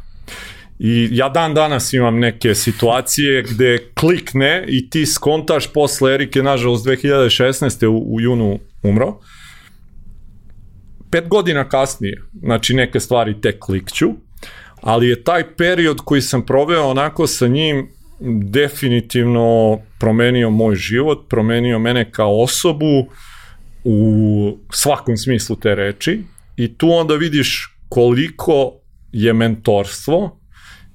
I ja dan danas imam neke situacije gde klikne i ti skontaš posle Erike, nažalost 2016. u, u junu umro. Pet godina kasnije, znači neke stvari tek klikću, ali je taj period koji sam proveo onako sa njim definitivno promenio moj život, promenio mene kao osobu u svakom smislu te reči i tu onda vidiš koliko je mentorstvo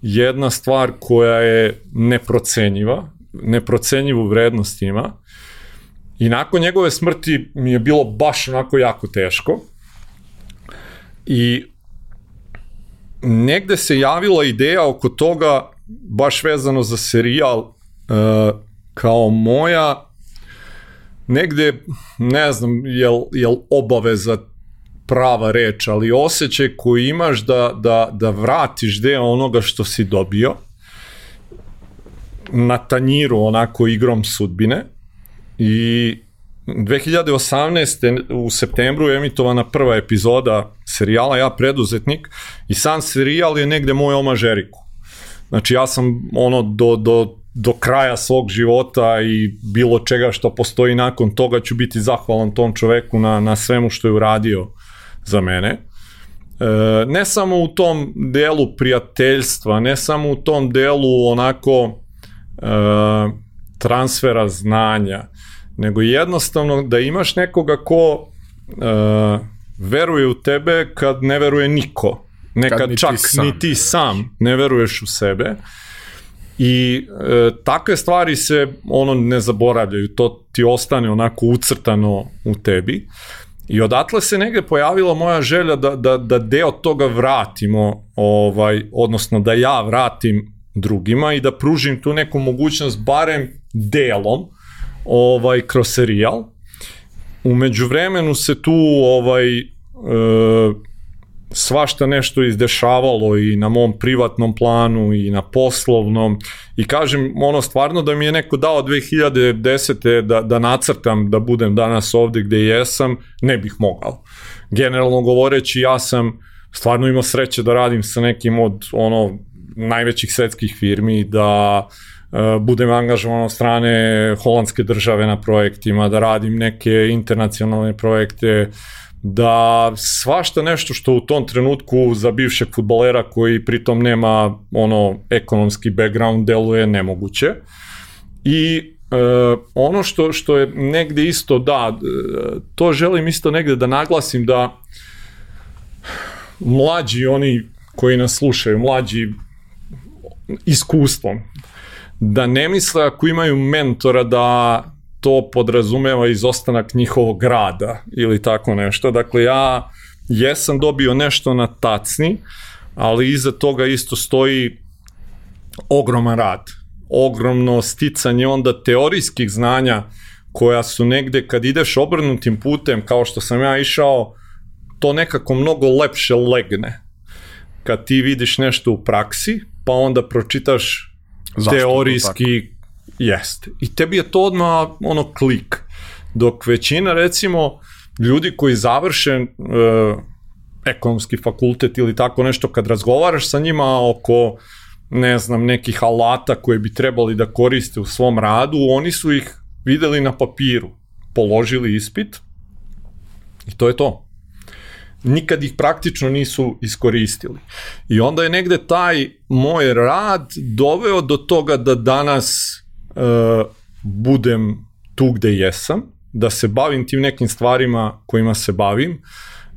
jedna stvar koja je neprocenjiva, neprocenjivu vrednost ima. I nakon njegove smrti mi je bilo baš onako jako teško. I negde se javila ideja oko toga baš vezano za serijal uh, kao moja negde, ne znam, jel, jel obaveza prava reč, ali osjećaj koji imaš da, da, da vratiš deo onoga što si dobio na tanjiru onako igrom sudbine i 2018. u septembru je emitovana prva epizoda serijala Ja preduzetnik i sam serijal je negde moj omaž Eriku. Znači ja sam ono do, do, do kraja svog života i bilo čega što postoji nakon toga ću biti zahvalan tom čoveku na, na svemu što je uradio za mene. E, ne samo u tom delu prijateljstva, ne samo u tom delu onako e, transfera znanja, nego jednostavno da imaš nekoga ko uh, veruje u tebe kad ne veruje niko. Nekad ni čak ti ni ti sam ne veruješ u sebe. I e, takve stvari se ono ne zaboravljaju, to ti ostane onako ucrtano u tebi. I odatle se negde pojavila moja želja da, da, da deo toga vratimo, ovaj, odnosno da ja vratim drugima i da pružim tu neku mogućnost barem delom, ovaj, kroz serijal. Umeđu vremenu se tu ovaj, e, svašta nešto izdešavalo i na mom privatnom planu i na poslovnom i kažem ono stvarno da mi je neko dao 2010. da, da nacrtam da budem danas ovde gde jesam, ne bih mogao. Generalno govoreći ja sam stvarno imao sreće da radim sa nekim od ono najvećih svetskih firmi, da E, budem angažovan od strane holandske države na projektima, da radim neke internacionalne projekte, da svašta nešto što u tom trenutku za bivšeg futbolera koji pritom nema ono ekonomski background deluje nemoguće. I e, ono što, što je negde isto, da, e, to želim isto negde da naglasim da mlađi oni koji nas slušaju, mlađi iskustvom, da ne misle ako imaju mentora da to podrazumeva izostanak njihovog rada ili tako nešto. Dakle, ja jesam dobio nešto na tacni, ali iza toga isto stoji ogroman rad. ogromno sticanje onda teorijskih znanja koja su negde kad ideš obrnutim putem kao što sam ja išao, to nekako mnogo lepše legne. Kad ti vidiš nešto u praksi, pa onda pročitaš Zašto teorijski jeste. I tebi je to odmah ono klik. Dok većina recimo ljudi koji završe e, ekonomski fakultet ili tako nešto, kad razgovaraš sa njima oko ne znam, nekih alata koje bi trebali da koriste u svom radu, oni su ih videli na papiru, položili ispit i to je to. Nikad ih praktično nisu iskoristili. I onda je negde taj moj rad doveo do toga da danas budem tu gde jesam, da se bavim tim nekim stvarima kojima se bavim,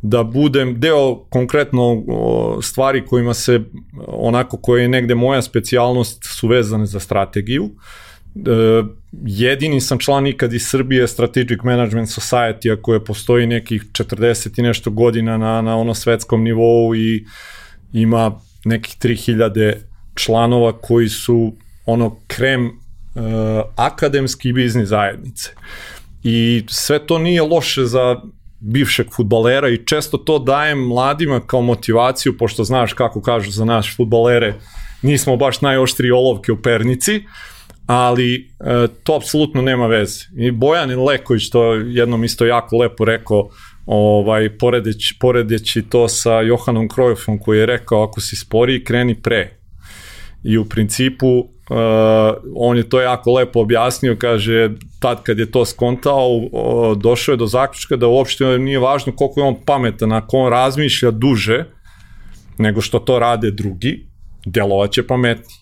da budem deo konkretno stvari kojima se onako koje je negde moja specijalnost su vezane za strategiju. E, jedini sam član ikad iz Srbije Strategic Management Society a koje postoji nekih 40 i nešto godina na, na ono svetskom nivou i ima nekih 3000 članova koji su ono krem uh, akademski biznis zajednice. I sve to nije loše za bivšeg futbalera i često to dajem mladima kao motivaciju, pošto znaš kako kažu za naš futbalere, nismo baš najoštriji olovke u pernici, ali e, to apsolutno nema veze. I Bojan Leković to jednom isto jako lepo rekao, ovaj, poredeći, poredeći to sa Johanom Krojofom koji je rekao ako si sporiji kreni pre. I u principu Uh, on je to jako lepo objasnio, kaže, tad kad je to skontao, uh, došao je do zaključka da uopšte nije važno koliko je on pametan, ako on razmišlja duže nego što to rade drugi, delovaće pametni.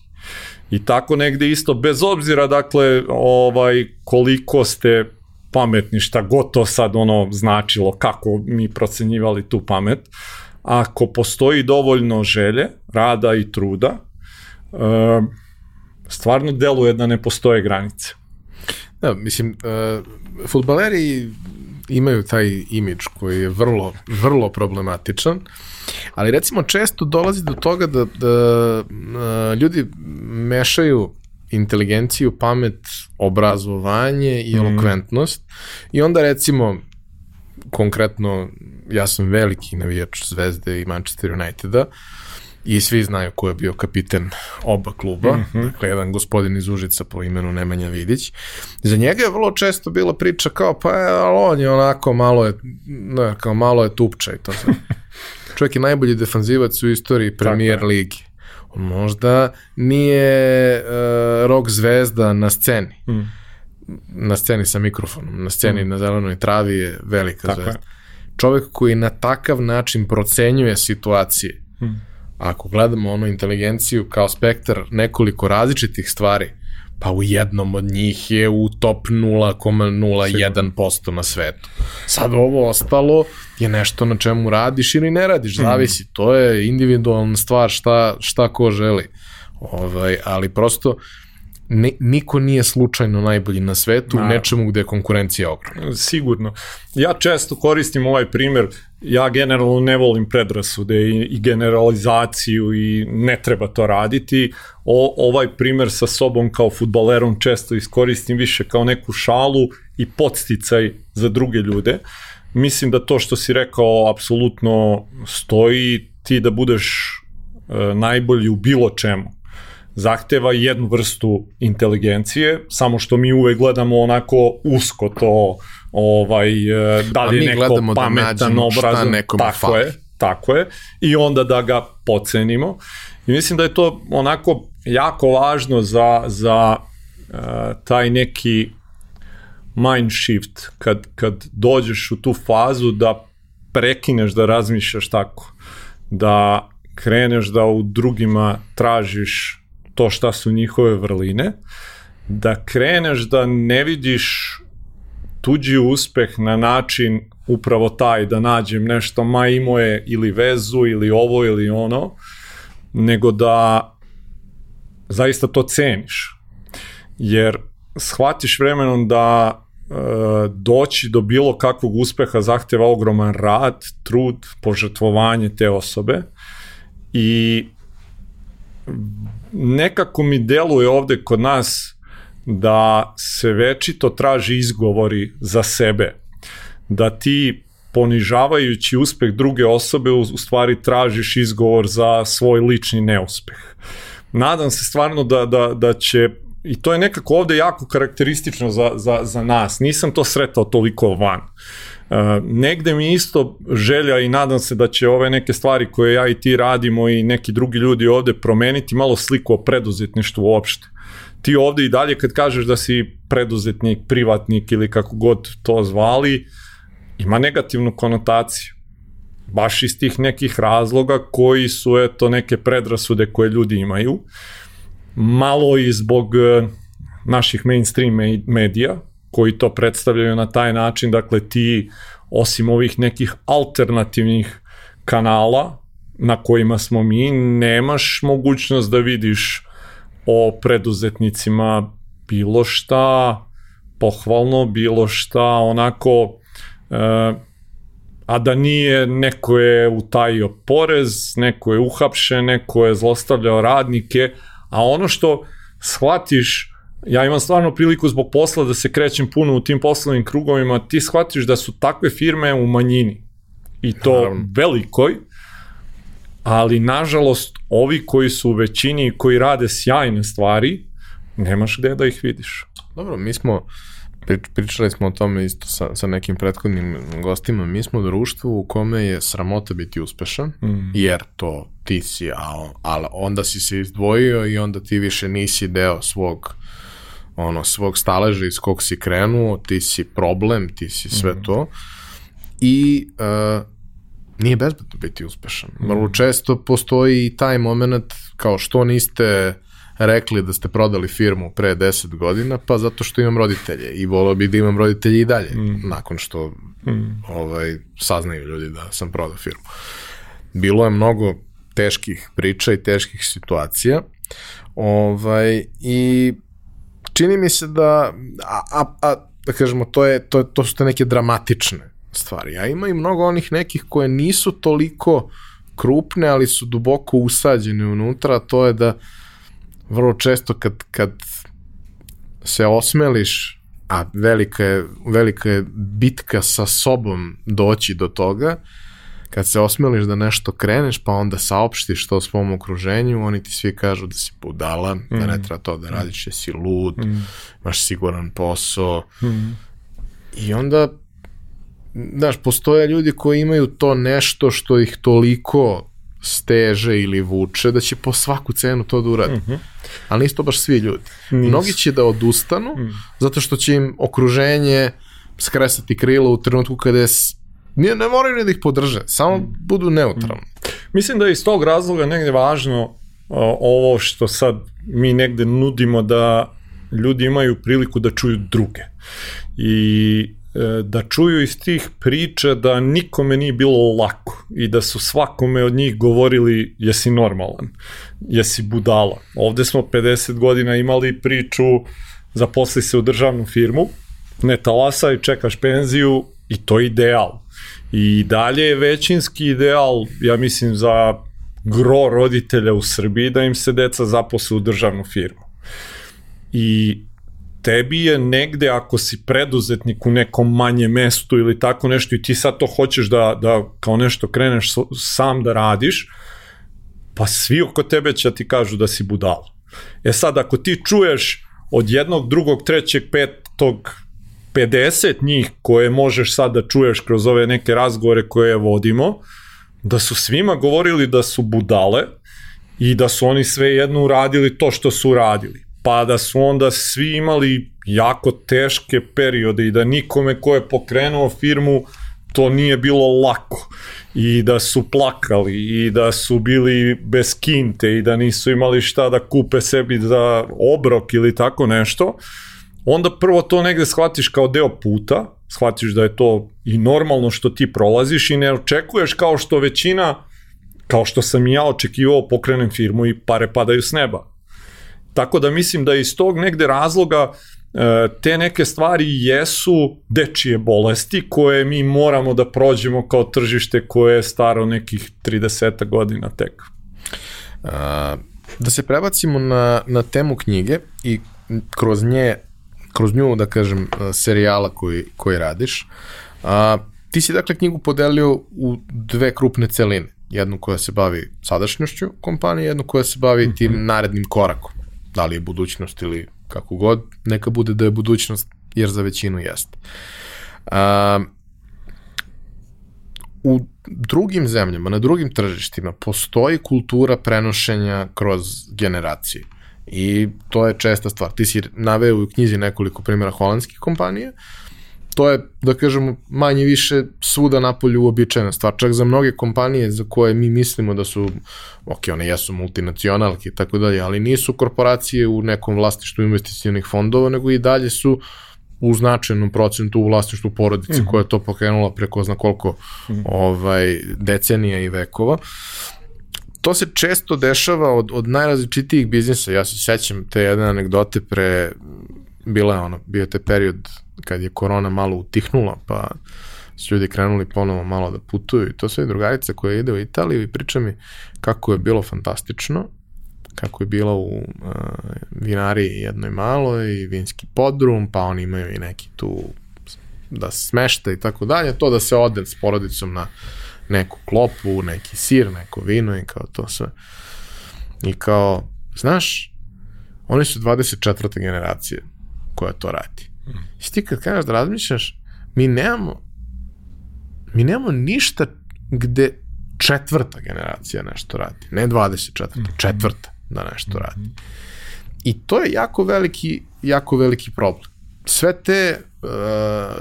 I tako negde isto, bez obzira, dakle, ovaj, koliko ste pametni, šta god to sad ono značilo, kako mi procenjivali tu pamet, ako postoji dovoljno želje, rada i truda, uh, stvarno deluje da ne postoje granice. Da, mislim, uh, futbaleri imaju taj imidž koji je vrlo, vrlo problematičan, ali recimo često dolazi do toga da, da uh, ljudi mešaju inteligenciju, pamet, obrazovanje i mhm. elokventnost mm. i onda recimo konkretno ja sam veliki navijač Zvezde i Manchester Uniteda i svi znaju ko je bio kapiten oba kluba, mm -hmm. dakle jedan gospodin iz Užica po imenu Nemanja Vidić. Za njega je vrlo često bila priča kao pa je, ali on je onako malo je, ne, kao malo je tupča i to sve. Čovjek je najbolji defanzivac u istoriji premier ligi. On možda nije uh, rock zvezda na sceni. Mm. Na sceni sa mikrofonom, na sceni mm. na zelenoj travi je velika Tako zvezda. Je. Čovjek koji na takav način procenjuje situacije. Mm ako gledamo ono inteligenciju kao spektar nekoliko različitih stvari, pa u jednom od njih je u top 0,01% na svetu. Sad ovo ostalo je nešto na čemu radiš ili ne radiš, mhm. zavisi, to je individualna stvar šta, šta ko želi. Ovaj, ali prosto ne, niko nije slučajno najbolji na svetu u nečemu gde je konkurencija ogromna. Sigurno. Ja često koristim ovaj primer, ja generalno ne volim predrasude i, i generalizaciju i ne treba to raditi. O, ovaj primer sa sobom kao futbalerom često iskoristim više kao neku šalu i podsticaj za druge ljude. Mislim da to što si rekao apsolutno stoji ti da budeš e, najbolji u bilo čemu zahteva jednu vrstu inteligencije, samo što mi uvek gledamo onako usko to, ovaj, e, da li je neko da pametan, da obrazan, tako fali. je, tako je, i onda da ga pocenimo. I mislim da je to onako jako važno za, za uh, taj neki mind shift, kad, kad dođeš u tu fazu da prekineš da razmišljaš tako, da kreneš da u drugima tražiš to šta su njihove vrline, da kreneš da ne vidiš tuđi uspeh na način upravo taj da nađem nešto, ma imao je ili vezu ili ovo ili ono, nego da zaista to ceniš. Jer shvatiš vremenom da e, doći do bilo kakvog uspeha zahteva ogroman rad, trud, požrtvovanje te osobe i nekako mi deluje ovde kod nas da se večito traži izgovori za sebe. Da ti ponižavajući uspeh druge osobe u stvari tražiš izgovor za svoj lični neuspeh. Nadam se stvarno da, da, da će i to je nekako ovde jako karakteristično za, za, za nas. Nisam to sretao toliko van. Uh, negde mi isto želja i nadam se da će ove neke stvari koje ja i ti radimo i neki drugi ljudi ovde promeniti malo sliku o preduzetništvu uopšte. Ti ovde i dalje kad kažeš da si preduzetnik, privatnik ili kako god to zvali, ima negativnu konotaciju. Baš iz tih nekih razloga koji su eto neke predrasude koje ljudi imaju. Malo i zbog e, naših mainstream medija koji to predstavljaju na taj način, dakle ti osim ovih nekih alternativnih kanala na kojima smo mi, nemaš mogućnost da vidiš o preduzetnicima bilo šta pohvalno, bilo šta onako a da nije neko je utajio porez, neko je uhapšen, neko je zlostavljao radnike, a ono što shvatiš, ja imam stvarno priliku zbog posla da se krećem puno u tim poslovnim krugovima, ti shvatiš da su takve firme u manjini i to Naravno. velikoj, ali nažalost ovi koji su u većini koji rade sjajne stvari, nemaš gde da ih vidiš. Dobro, mi smo pričali smo o tome isto sa, sa nekim prethodnim gostima, mi smo društvo u kome je sramota biti uspešan, mm. jer to ti si, ali onda si se izdvojio i onda ti više nisi deo svog ono, svog staleža iz kog si krenuo, ti si problem, ti si sve mm. to i uh, nije bezbedno biti uspešan. Mm. Vrlo često postoji i taj moment kao što niste rekli da ste prodali firmu pre 10 godina, pa zato što imam roditelje i volao bih da imam roditelje i dalje, mm. nakon što mm. ovaj, saznaju ljudi da sam prodao firmu. Bilo je mnogo teških priča i teških situacija ovaj, i čini mi se da, a, a, a da kažemo, to, je, to, to su te neke dramatične stvari, a ima i mnogo onih nekih koje nisu toliko krupne, ali su duboko usađene unutra, to je da uh, vrlo često kad, kad se osmeliš, a velika je, velika je bitka sa sobom doći do toga, kad se osmeliš da nešto kreneš, pa onda saopštiš to svom okruženju, oni ti svi kažu da si budala, mm. da ne mm. treba to da radiš, da si lud, mm. imaš siguran posao. Mm. I onda, znaš, postoje ljudi koji imaju to nešto što ih toliko steže ili vuče, da će po svaku cenu to da uradi. Mm -hmm. Ali nisu to baš svi ljudi. Nisu. Mnogi će da odustanu, mm. zato što će im okruženje skresati krilo u trenutku kada je Nije, ne moraju ni da ih podrže, samo mm. budu neutralni. Mm. Mislim da je iz tog razloga negde važno uh, ovo što sad mi negde nudimo da ljudi imaju priliku da čuju druge. I E, da čuju iz tih priča da nikome nije bilo lako i da su svakome od njih govorili jesi normalan, jesi budala. Ovde smo 50 godina imali priču zaposli se u državnu firmu, ne talasaj, čekaš penziju i to je ideal. I dalje je većinski ideal, ja mislim, za gro roditelja u Srbiji da im se deca zaposle u državnu firmu. I tebi je negde ako si preduzetnik u nekom manje mestu ili tako nešto i ti sad to hoćeš da, da kao nešto kreneš sam da radiš, pa svi oko tebe će ti kažu da si budala. E sad, ako ti čuješ od jednog, drugog, trećeg, petog, 50 njih koje možeš sad da čuješ kroz ove neke razgovore koje vodimo, da su svima govorili da su budale i da su oni sve jedno uradili to što su uradili. Pa da su onda svi imali jako teške periode i da nikome ko je pokrenuo firmu to nije bilo lako. I da su plakali i da su bili bez kinte i da nisu imali šta da kupe sebi za obrok ili tako nešto, onda prvo to negde shvatiš kao deo puta, shvatiš da je to i normalno što ti prolaziš i ne očekuješ kao što većina, kao što sam i ja očekivao pokrenem firmu i pare padaju s neba Tako da mislim da iz tog negde razloga e, te neke stvari jesu dečije bolesti koje mi moramo da prođemo kao tržište koje je staro nekih 30 godina tek. Da se prebacimo na, na temu knjige i kroz nje, kroz nju, da kažem, serijala koji, koji radiš. A, ti si dakle knjigu podelio u dve krupne celine. Jednu koja se bavi sadašnjošću kompanije, jednu koja se bavi mm -hmm. tim narednim korakom. Da li je budućnost ili kako god, neka bude da je budućnost, jer za većinu jeste. A, u drugim zemljama, na drugim tržištima, postoji kultura prenošenja kroz generacije. I to je česta stvar. Ti si naveo u knjizi nekoliko primjera holandskih kompanija, to je, da kažemo, manje više svuda napolju uobičajena stvar. Čak za mnoge kompanije za koje mi mislimo da su, ok, one jesu multinacionalke i tako dalje, ali nisu korporacije u nekom vlastištu investicijonih fondova, nego i dalje su u značajnom procentu u vlasništvu porodice mm. koja je to pokrenula preko zna koliko mm. ovaj, decenija i vekova. To se često dešava od, od najrazličitijih biznisa. Ja se sećam te jedne anegdote pre, bila je ono, bio te period kad je korona malo utihnula, pa su ljudi krenuli ponovo malo da putuju i to sve drugarica koja ide u Italiju i priča mi kako je bilo fantastično kako je bila u uh, vinariji jednoj maloj i vinski podrum, pa oni imaju i neki tu da smešta i tako dalje, to da se ode s porodicom na neku klopu, neki sir, neko vino i kao to sve. I kao, znaš, oni su 24. generacije koja to radi. Mm. I ti kad kažeš da razmišljaš, mi nemamo mi nemamo ništa gde četvrta generacija nešto radi. Ne 24. Mm. Četvrta da nešto radi. I to je jako veliki, jako veliki problem. Sve te uh,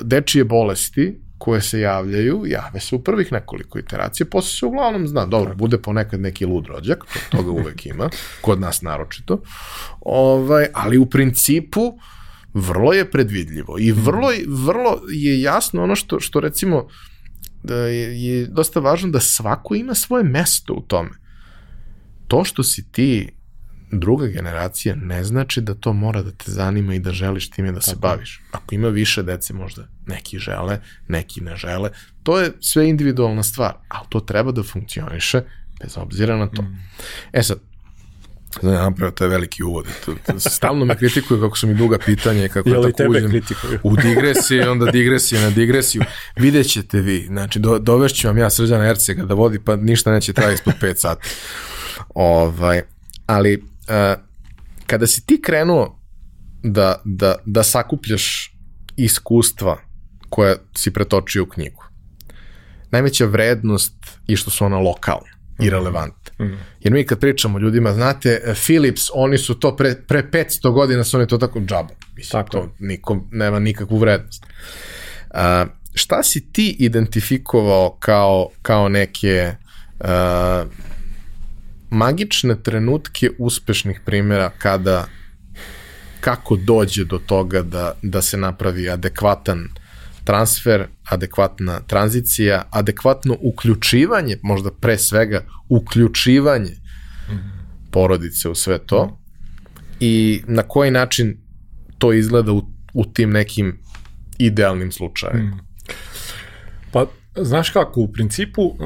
dečije bolesti koje se javljaju, jave se u prvih nekoliko iteracija, posle se uglavnom zna, dobro, bude ponekad neki lud rođak, to, toga uvek ima, kod nas naročito, ovaj, ali u principu vrlo je predvidljivo i vrlo, vrlo je jasno ono što, što recimo da je, je dosta važno da svako ima svoje mesto u tome. To što si ti druga generacija ne znači da to mora da te zanima i da želiš time da se Tako. baviš. Ako ima više dece možda neki žele, neki ne žele, to je sve individualna stvar, ali to treba da funkcioniše bez obzira na to. Mm. E sad, Znači, napravio, to je veliki uvod. Stalno me kritikuju kako su mi duga pitanja i kako je tako uđem kritikuju? u digresije, onda digresije na digresiju. Vidjet ćete vi, znači do, dovešću vam ja Srđana Ercega da vodi, pa ništa neće trajati ispod 5 sati. Ovaj, ali kada si ti krenuo da, da, da sakupljaš iskustva koja si pretočio u knjigu, najveća vrednost je što su ona lokalna i mhm. relevantne. Mm. Jer mi kad pričamo ljudima, znate, Philips, oni su to pre, pre 500 godina su oni to tako džaba. Mislim, tako. to nikom nema nikakvu vrednost. Uh, šta si ti identifikovao kao, kao neke uh, magične trenutke uspešnih primjera kada kako dođe do toga da, da se napravi adekvatan transfer, adekvatna tranzicija, adekvatno uključivanje, možda pre svega uključivanje porodice u sve to i na koji način to izgleda u, u tim nekim idealnim slučajima. Mm. Pa, znaš kako, u principu, uh,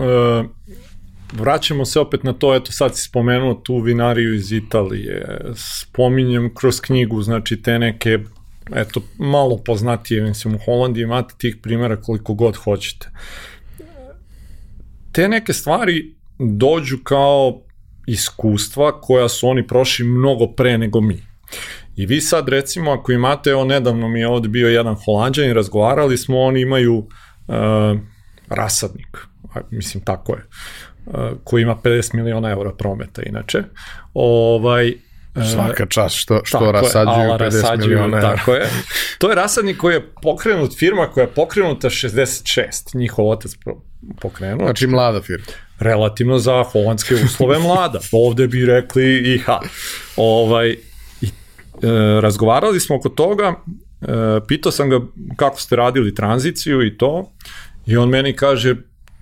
vraćamo se opet na to, eto sad si spomenuo tu vinariju iz Italije, spominjem kroz knjigu, znači te neke, eto, malo poznatije, mislim, u Holandiji imate tih primjera koliko god hoćete. Te neke stvari dođu kao iskustva koja su oni prošli mnogo pre nego mi. I vi sad recimo ako imate, evo nedavno mi je ovde bio jedan holandjan i razgovarali smo, oni imaju uh, rasadnik, mislim tako je koji ima 50 miliona eura prometa inače. Ovaj, e, Svaka čast što, što rasađuju je, 50 rasađuju, miliona eura. Tako je. To je rasadnik koji je pokrenut, firma koja je pokrenuta 66, njihov otac pokrenuo. Znači mlada firma. Relativno za holandske uslove mlada. Ovde bi rekli IH. Ovaj, i, e, razgovarali smo oko toga, e, pitao sam ga kako ste radili tranziciju i to, i on meni kaže,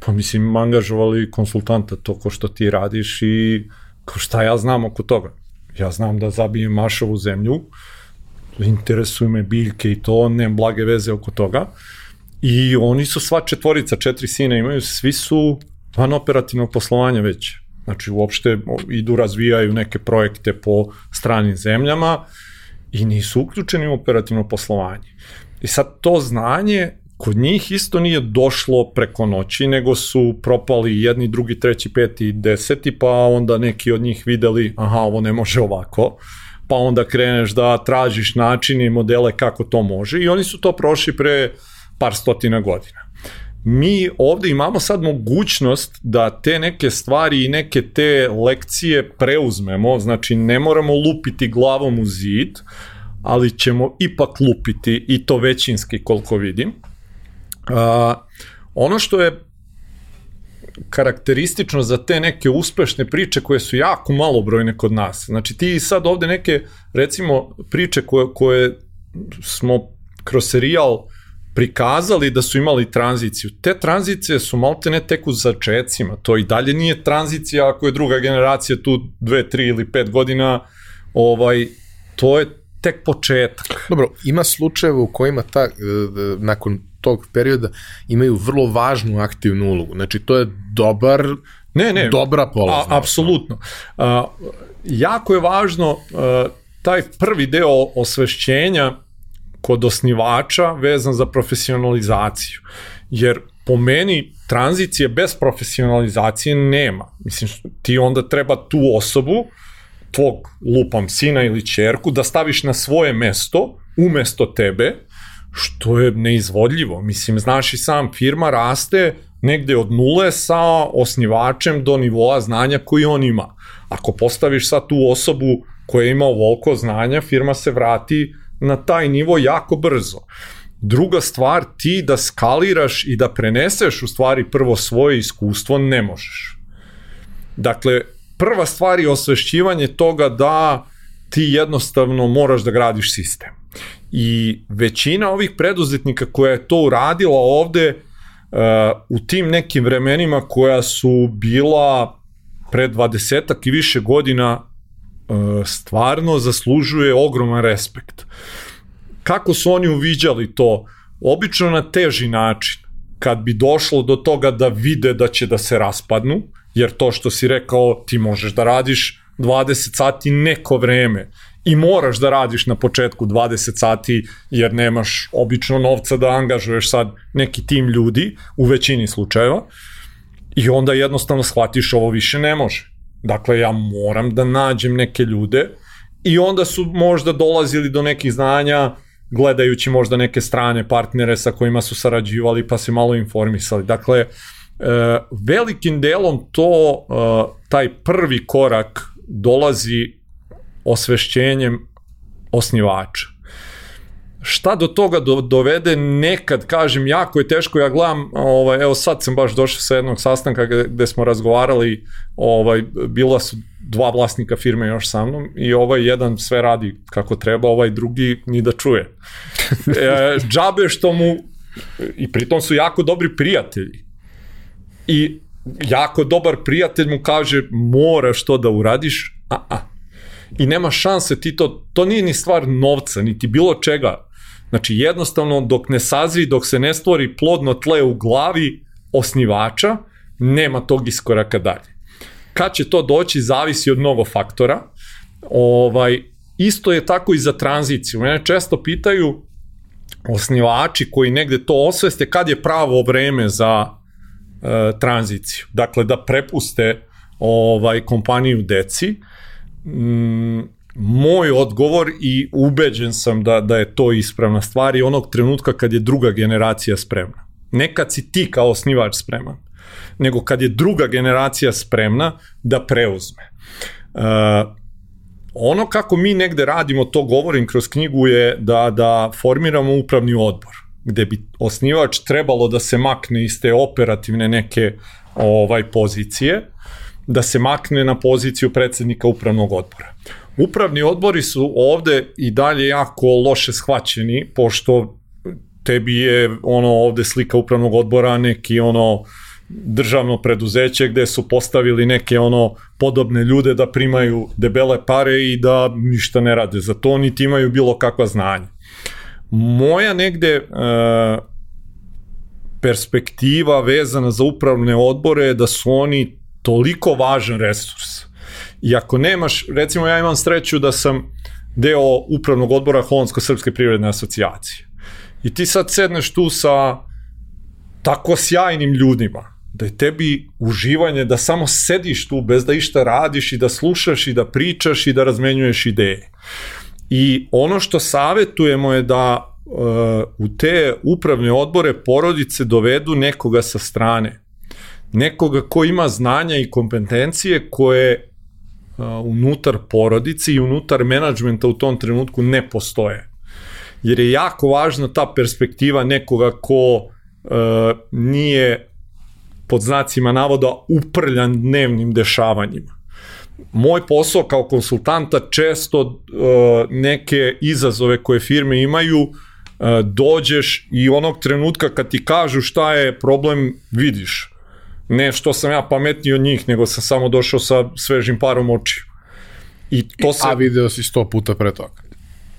Pa mislim, angažovali konsultanta, to ko što ti radiš i ko šta ja znam oko toga. Ja znam da zabijem mašovu zemlju, interesuju me biljke i to, nemam blage veze oko toga. I oni su sva četvorica, četiri sina imaju, svi su van operativnog poslovanja već. Znači uopšte idu razvijaju neke projekte po stranim zemljama i nisu uključeni u operativno poslovanje. I sad to znanje kod njih isto nije došlo preko noći, nego su propali jedni, drugi, treći, peti, deseti, pa onda neki od njih videli, aha, ovo ne može ovako, pa onda kreneš da tražiš načine i modele kako to može i oni su to prošli pre par stotina godina. Mi ovde imamo sad mogućnost da te neke stvari i neke te lekcije preuzmemo, znači ne moramo lupiti glavom u zid, ali ćemo ipak lupiti i to većinski koliko vidim. A, ono što je karakteristično za te neke uspešne priče koje su jako malobrojne kod nas. Znači ti sad ovde neke recimo priče koje, koje smo kroz serijal prikazali da su imali tranziciju. Te tranzicije su malte ne tek u začecima. To i dalje nije tranzicija ako je druga generacija tu dve, tri ili pet godina. Ovaj, to je tek početak. Dobro, ima slučajeva u kojima ta, e, nakon tog perioda imaju vrlo važnu aktivnu ulogu. Znači, to je dobar, ne, ne, dobra polazna. A, apsolutno. A, jako je važno a, taj prvi deo osvešćenja kod osnivača vezan za profesionalizaciju. Jer po meni tranzicije bez profesionalizacije nema. Mislim, ti onda treba tu osobu, tvog lupam sina ili čerku, da staviš na svoje mesto, umesto tebe, što je neizvodljivo. Mislim, znaš i sam, firma raste negde od nule sa osnivačem do nivoa znanja koji on ima. Ako postaviš sad tu osobu koja ima ovoliko znanja, firma se vrati na taj nivo jako brzo. Druga stvar, ti da skaliraš i da preneseš u stvari prvo svoje iskustvo ne možeš. Dakle, prva stvar je osvešćivanje toga da ti jednostavno moraš da gradiš sistem. I većina ovih preduzetnika koja je to uradila ovde uh, u tim nekim vremenima koja su bila pre 20 i više godina uh, stvarno zaslužuje ogroman respekt. Kako su oni uviđali to? Obično na teži način. Kad bi došlo do toga da vide da će da se raspadnu, jer to što si rekao ti možeš da radiš 20 sati neko vreme i moraš da radiš na početku 20 sati jer nemaš obično novca da angažuješ sad neki tim ljudi u većini slučajeva i onda jednostavno shvatiš ovo više ne može. Dakle, ja moram da nađem neke ljude i onda su možda dolazili do nekih znanja gledajući možda neke strane partnere sa kojima su sarađivali pa se malo informisali. Dakle, e, velikim delom to, e, taj prvi korak dolazi osvešćenjem osnivača. Šta do toga do, dovede nekad, kažem, jako je teško, ja gledam, ovaj, evo sad sam baš došao sa jednog sastanka gde, gde smo razgovarali, ovaj, bila su dva vlasnika firme još sa mnom i ovaj jedan sve radi kako treba, ovaj drugi ni da čuje. E, džabe što mu, i pritom su jako dobri prijatelji. I jako dobar prijatelj mu kaže moraš to da uradiš, a a i nema šanse ti to, to nije ni stvar novca, niti bilo čega. Znači jednostavno dok ne sazri, dok se ne stvori plodno tle u glavi osnivača, nema tog iskoraka dalje. Kad će to doći, zavisi od mnogo faktora. Ovaj, isto je tako i za tranziciju. Mene često pitaju osnivači koji negde to osveste kad je pravo vreme za e, tranziciju. Dakle, da prepuste ovaj kompaniju deci mm, moj odgovor i ubeđen sam da, da je to ispravna stvar i onog trenutka kad je druga generacija spremna. Ne kad si ti kao osnivač spreman, nego kad je druga generacija spremna da preuzme. Uh, ono kako mi negde radimo, to govorim kroz knjigu, je da, da formiramo upravni odbor, gde bi osnivač trebalo da se makne iz te operativne neke ovaj pozicije da se makne na poziciju predsednika upravnog odbora. Upravni odbori su ovde i dalje jako loše shvaćeni, pošto tebi je ono ovde slika upravnog odbora neki ono državno preduzeće gde su postavili neke ono podobne ljude da primaju debele pare i da ništa ne rade za to, niti imaju bilo kakva znanja. Moja negde e, perspektiva vezana za upravne odbore je da su oni toliko važan resurs. I ako nemaš, recimo ja imam sreću da sam deo upravnog odbora Holandsko-Srpske privredne asocijacije. I ti sad sedneš tu sa tako sjajnim ljudima, da je tebi uživanje da samo sediš tu bez da išta radiš i da slušaš i da pričaš i da razmenjuješ ideje. I ono što savetujemo je da uh, u te upravne odbore porodice dovedu nekoga sa strane. Nekoga ko ima znanja i kompetencije koje uh, unutar porodice i unutar menadžmenta u tom trenutku ne postoje. Jer je jako važna ta perspektiva nekoga ko uh, nije pod znacima navoda uprljan dnevnim dešavanjima. Moj posao kao konsultanta često neke izazove koje firme imaju dođeš i onog trenutka kad ti kažu šta je problem vidiš. Ne što sam ja pametniji od njih, nego sam samo došao sa svežim parom očiju. I to se... A video si sto puta pre toga.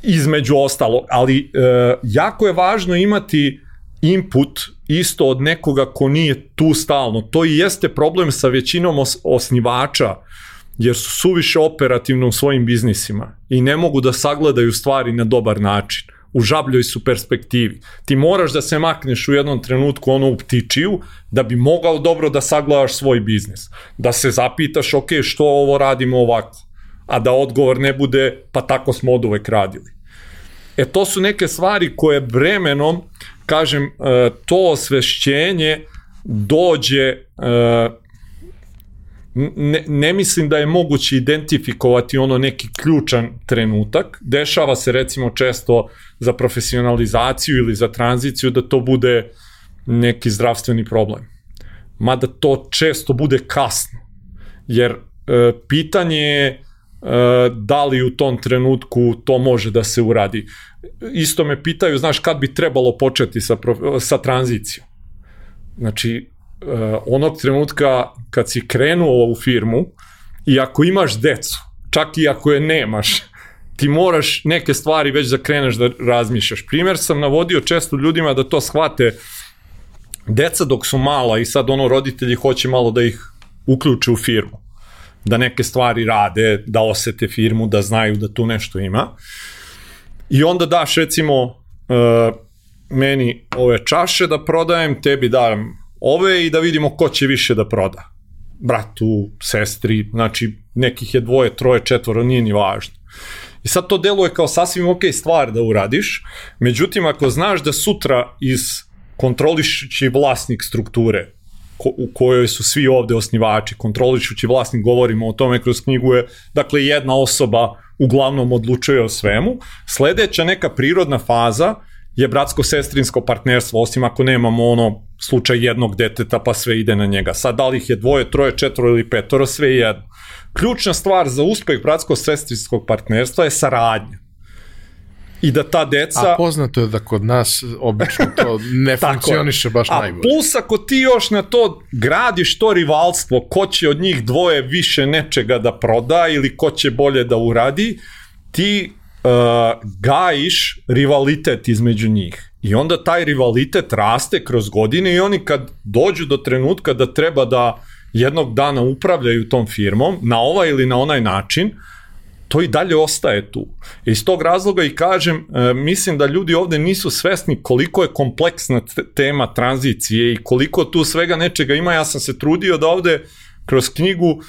Između ostalo, ali uh, jako je važno imati input isto od nekoga ko nije tu stalno. To i jeste problem sa većinom os osnivača, jer su suviše operativno u svojim biznisima i ne mogu da sagledaju stvari na dobar način. U žabljoj su perspektivi. Ti moraš da se makneš u jednom trenutku ono u ptičiju da bi mogao dobro da sagledaš svoj biznis. Da se zapitaš, ok, što ovo radimo ovako? A da odgovor ne bude, pa tako smo od uvek radili. E to su neke stvari koje bremenom kažem, e, to osvešćenje dođe e, ne, ne mislim da je moguće identifikovati ono neki ključan trenutak. Dešava se recimo često za profesionalizaciju ili za tranziciju da to bude neki zdravstveni problem. Mada to često bude kasno. Jer e, pitanje je e, da li u tom trenutku to može da se uradi isto me pitaju, znaš, kad bi trebalo početi sa, sa tranzicijom. Znači, onog trenutka kad si krenuo u firmu i ako imaš decu, čak i ako je nemaš, ti moraš neke stvari već da kreneš da razmišljaš. Primer sam navodio često ljudima da to shvate deca dok su mala i sad ono roditelji hoće malo da ih uključe u firmu. Da neke stvari rade, da osete firmu, da znaju da tu nešto ima. I onda daš recimo uh, meni ove čaše da prodajem, tebi dajem ove i da vidimo ko će više da proda. Bratu, sestri, znači nekih je dvoje, troje, četvoro, nije ni važno. I sad to deluje kao sasvim ok stvar da uradiš, međutim ako znaš da sutra iz kontrolišući vlasnik strukture, ko, u kojoj su svi ovde osnivači, kontrolišući vlasnik, govorimo o tome kroz knjigu je, dakle, jedna osoba uglavnom odlučuje o svemu. Sledeća neka prirodna faza je bratsko-sestrinsko partnerstvo, osim ako nemamo ono slučaj jednog deteta pa sve ide na njega. Sad da li ih je dvoje, troje, četvoro ili petoro, sve je jedno. Ključna stvar za uspeh bratsko-sestrinskog partnerstva je saradnja i da ta deca... A poznato je da kod nas obično to ne funkcioniše baš A najbolje. A plus ako ti još na to gradiš to rivalstvo, ko će od njih dvoje više nečega da proda ili ko će bolje da uradi, ti uh, gajiš rivalitet između njih. I onda taj rivalitet raste kroz godine i oni kad dođu do trenutka da treba da jednog dana upravljaju tom firmom, na ovaj ili na onaj način, uh, to i dalje ostaje tu. Iz tog razloga i kažem, e, mislim da ljudi ovde nisu svesni koliko je kompleksna tema tranzicije i koliko tu svega nečega ima. Ja sam se trudio da ovde kroz knjigu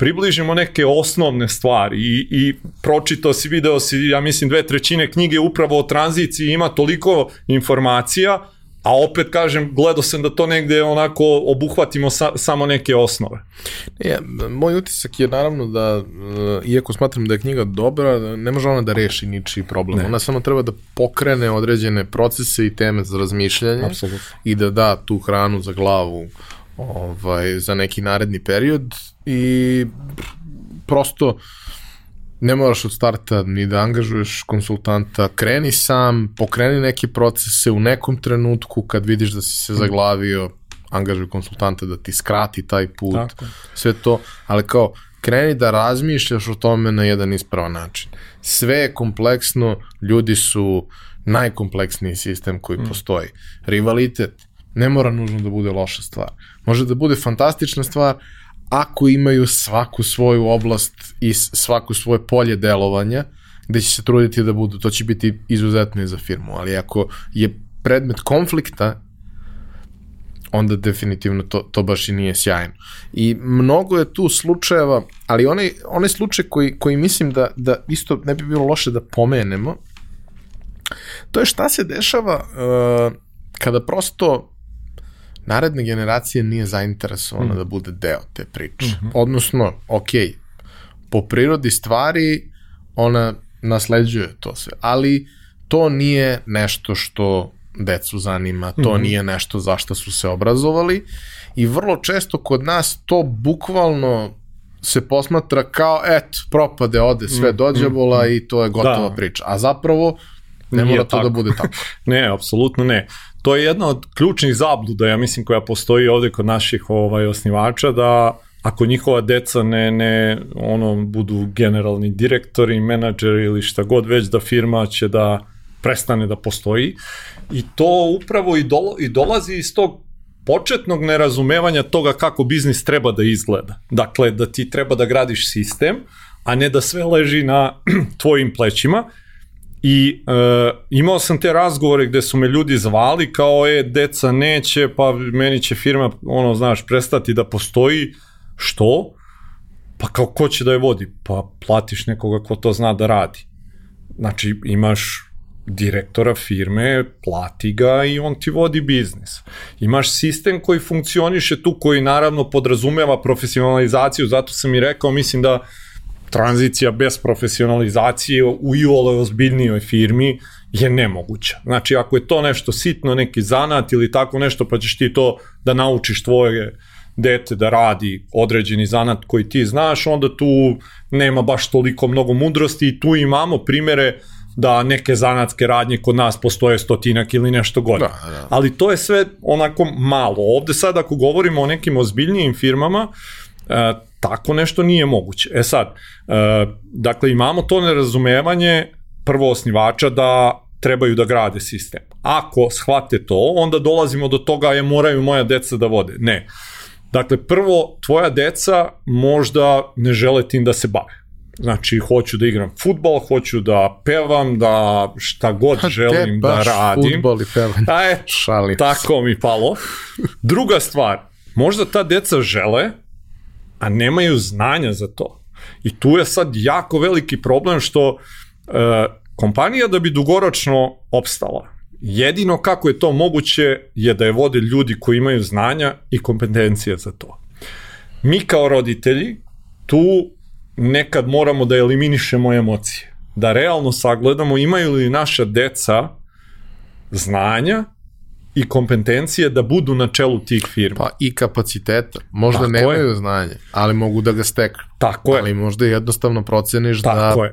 približimo neke osnovne stvari i, i pročitao si, video si, ja mislim, dve trećine knjige upravo o tranziciji, ima toliko informacija, A opet kažem, gledao sam da to negde onako obuhvatimo sa, samo neke osnove. Ja, moj utisak je naravno da, eh, iako smatram da je knjiga dobra, ne može ona da reši ničiji problem. Ne. Ona samo treba da pokrene određene procese i teme za razmišljanje Absolutno. i da da tu hranu za glavu ovaj, za neki naredni period i prosto ne moraš od starta ni da angažuješ konsultanta, kreni sam, pokreni neke procese u nekom trenutku kad vidiš da si se zaglavio, angažuj konsultanta da ti skrati taj put, Tako. sve to, ali kao kreni da razmišljaš o tome na jedan ispravan način. Sve je kompleksno, ljudi su najkompleksniji sistem koji mm. postoji. Rivalitet ne mora nužno da bude loša stvar. Može da bude fantastična stvar, ako imaju svaku svoju oblast i svaku svoje polje delovanja, gde će se truditi da budu, to će biti izuzetno i za firmu, ali ako je predmet konflikta, onda definitivno to, to baš i nije sjajno. I mnogo je tu slučajeva, ali onaj, onaj slučaj koji, koji mislim da, da isto ne bi bilo loše da pomenemo, to je šta se dešava uh, kada prosto naredne generacije nije zainteresovana mm. da bude deo te priče. Mm -hmm. Odnosno, ok, po prirodi stvari ona nasleđuje to sve, ali to nije nešto što decu zanima, to mm -hmm. nije nešto za što su se obrazovali i vrlo često kod nas to bukvalno se posmatra kao, et, propade, ode sve mm, dođabola mm, i to je gotova da. priča. A zapravo ne mora to da tako. da bude tako. ne, apsolutno ne. To je jedna od ključnih zabluda, ja mislim, koja postoji ovde kod naših ovaj, osnivača, da ako njihova deca ne, ne ono, budu generalni direktori, menadžeri ili šta god već, da firma će da prestane da postoji. I to upravo i, dolo, i dolazi iz tog početnog nerazumevanja toga kako biznis treba da izgleda. Dakle, da ti treba da gradiš sistem, a ne da sve leži na tvojim plećima. I e, imao sam te razgovore gde su me ljudi zvali kao je, deca neće, pa meni će firma, ono, znaš, prestati da postoji. Što? Pa kao ko će da je vodi? Pa platiš nekoga ko to zna da radi. Znači, imaš direktora firme, plati ga i on ti vodi biznis. Imaš sistem koji funkcioniše tu, koji naravno podrazumeva profesionalizaciju, zato sam i rekao, mislim da tranzicija bez profesionalizacije u i ole ozbiljnijoj firmi je nemoguća. Znači, ako je to nešto sitno, neki zanat ili tako nešto, pa ćeš ti to da naučiš tvoje dete da radi određeni zanat koji ti znaš, onda tu nema baš toliko mnogo mudrosti i tu imamo primere da neke zanatske radnje kod nas postoje stotinak ili nešto godina. Da, da. Ali to je sve onako malo. Ovde sad ako govorimo o nekim ozbiljnijim firmama, e, tako nešto nije moguće. E sad, e, dakle imamo to nerazumevanje prvo osnivača da trebaju da grade sistem. Ako shvate to, onda dolazimo do toga je moraju moja deca da vode. Ne. Dakle, prvo, tvoja deca možda ne žele tim da se bave Znači, hoću da igram futbol, hoću da pevam, da šta god ha, želim da radim. futbol i pevanje. A je, Šalim tako mi palo. Druga stvar, možda ta deca žele, a nemaju znanja za to. I tu je sad jako veliki problem što e, kompanija da bi dugoročno opstala, jedino kako je to moguće je da je vode ljudi koji imaju znanja i kompetencije za to. Mi kao roditelji tu nekad moramo da eliminišemo emocije. Da realno sagledamo imaju li naša deca znanja i kompetencije da budu na čelu tih firma. Pa i kapaciteta. Možda Tako nemaju je. znanje, ali mogu da ga steknu. Tako je. Ali možda jednostavno proceniš Tako da... Tako je.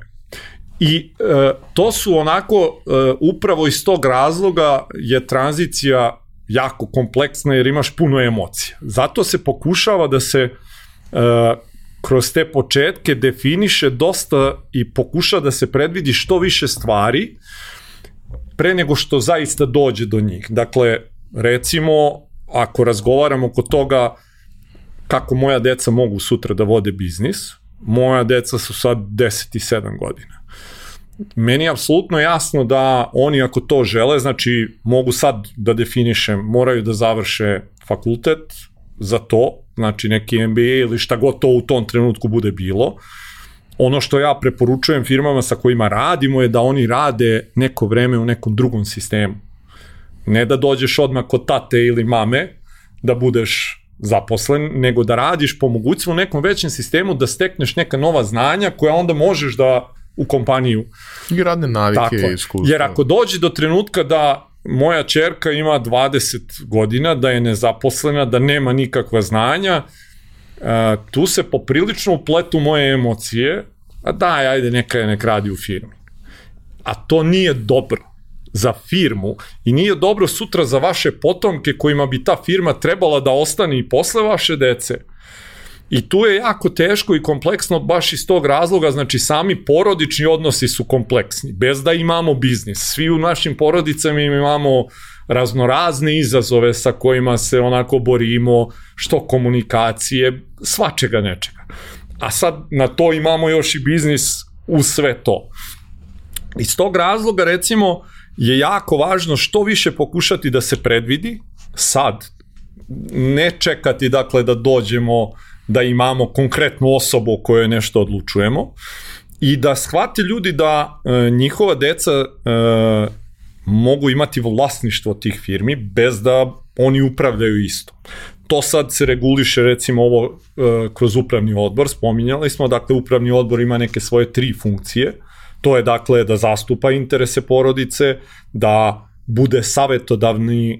I e, to su onako, e, upravo iz tog razloga je tranzicija jako kompleksna jer imaš puno emocija. Zato se pokušava da se e, kroz te početke definiše dosta i pokuša da se predvidi što više stvari pre nego što zaista dođe do njih. Dakle, recimo, ako razgovaramo oko toga kako moja deca mogu sutra da vode biznis, moja deca su sad 10 i 7 godina. Meni je apsolutno jasno da oni ako to žele, znači mogu sad da definišem, moraju da završe fakultet za to, znači neki MBA ili šta god to u tom trenutku bude bilo. Ono što ja preporučujem firmama sa kojima radimo je da oni rade neko vreme u nekom drugom sistemu. Ne da dođeš odmah kod tate ili mame, da budeš zaposlen, nego da radiš po mogućstvu u nekom većem sistemu, da stekneš neka nova znanja koja onda možeš da u kompaniju. I radne navike i iskustva. Jer ako dođe do trenutka da moja čerka ima 20 godina, da je nezaposlena, da nema nikakva znanja, uh, tu se poprilično upletu moje emocije, a daj, ajde, neka je nek radi u firmi. A to nije dobro za firmu i nije dobro sutra za vaše potomke kojima bi ta firma trebala da ostane i posle vaše dece. I tu je jako teško i kompleksno baš iz tog razloga, znači sami porodični odnosi su kompleksni, bez da imamo biznis. Svi u našim porodicama imamo raznorazne izazove sa kojima se onako borimo, što komunikacije, svačega nečega. A sad na to imamo još i biznis u sve to. Iz tog razloga recimo je jako važno što više pokušati da se predvidi sad, ne čekati dakle da dođemo da imamo konkretnu osobu o kojoj nešto odlučujemo i da shvate ljudi da e, njihova deca e, mogu imati vlasništvo tih firmi bez da oni upravljaju isto. To sad se reguliše recimo ovo e, kroz upravni odbor, spominjali smo, dakle upravni odbor ima neke svoje tri funkcije, to je dakle da zastupa interese porodice, da bude savetodavni e,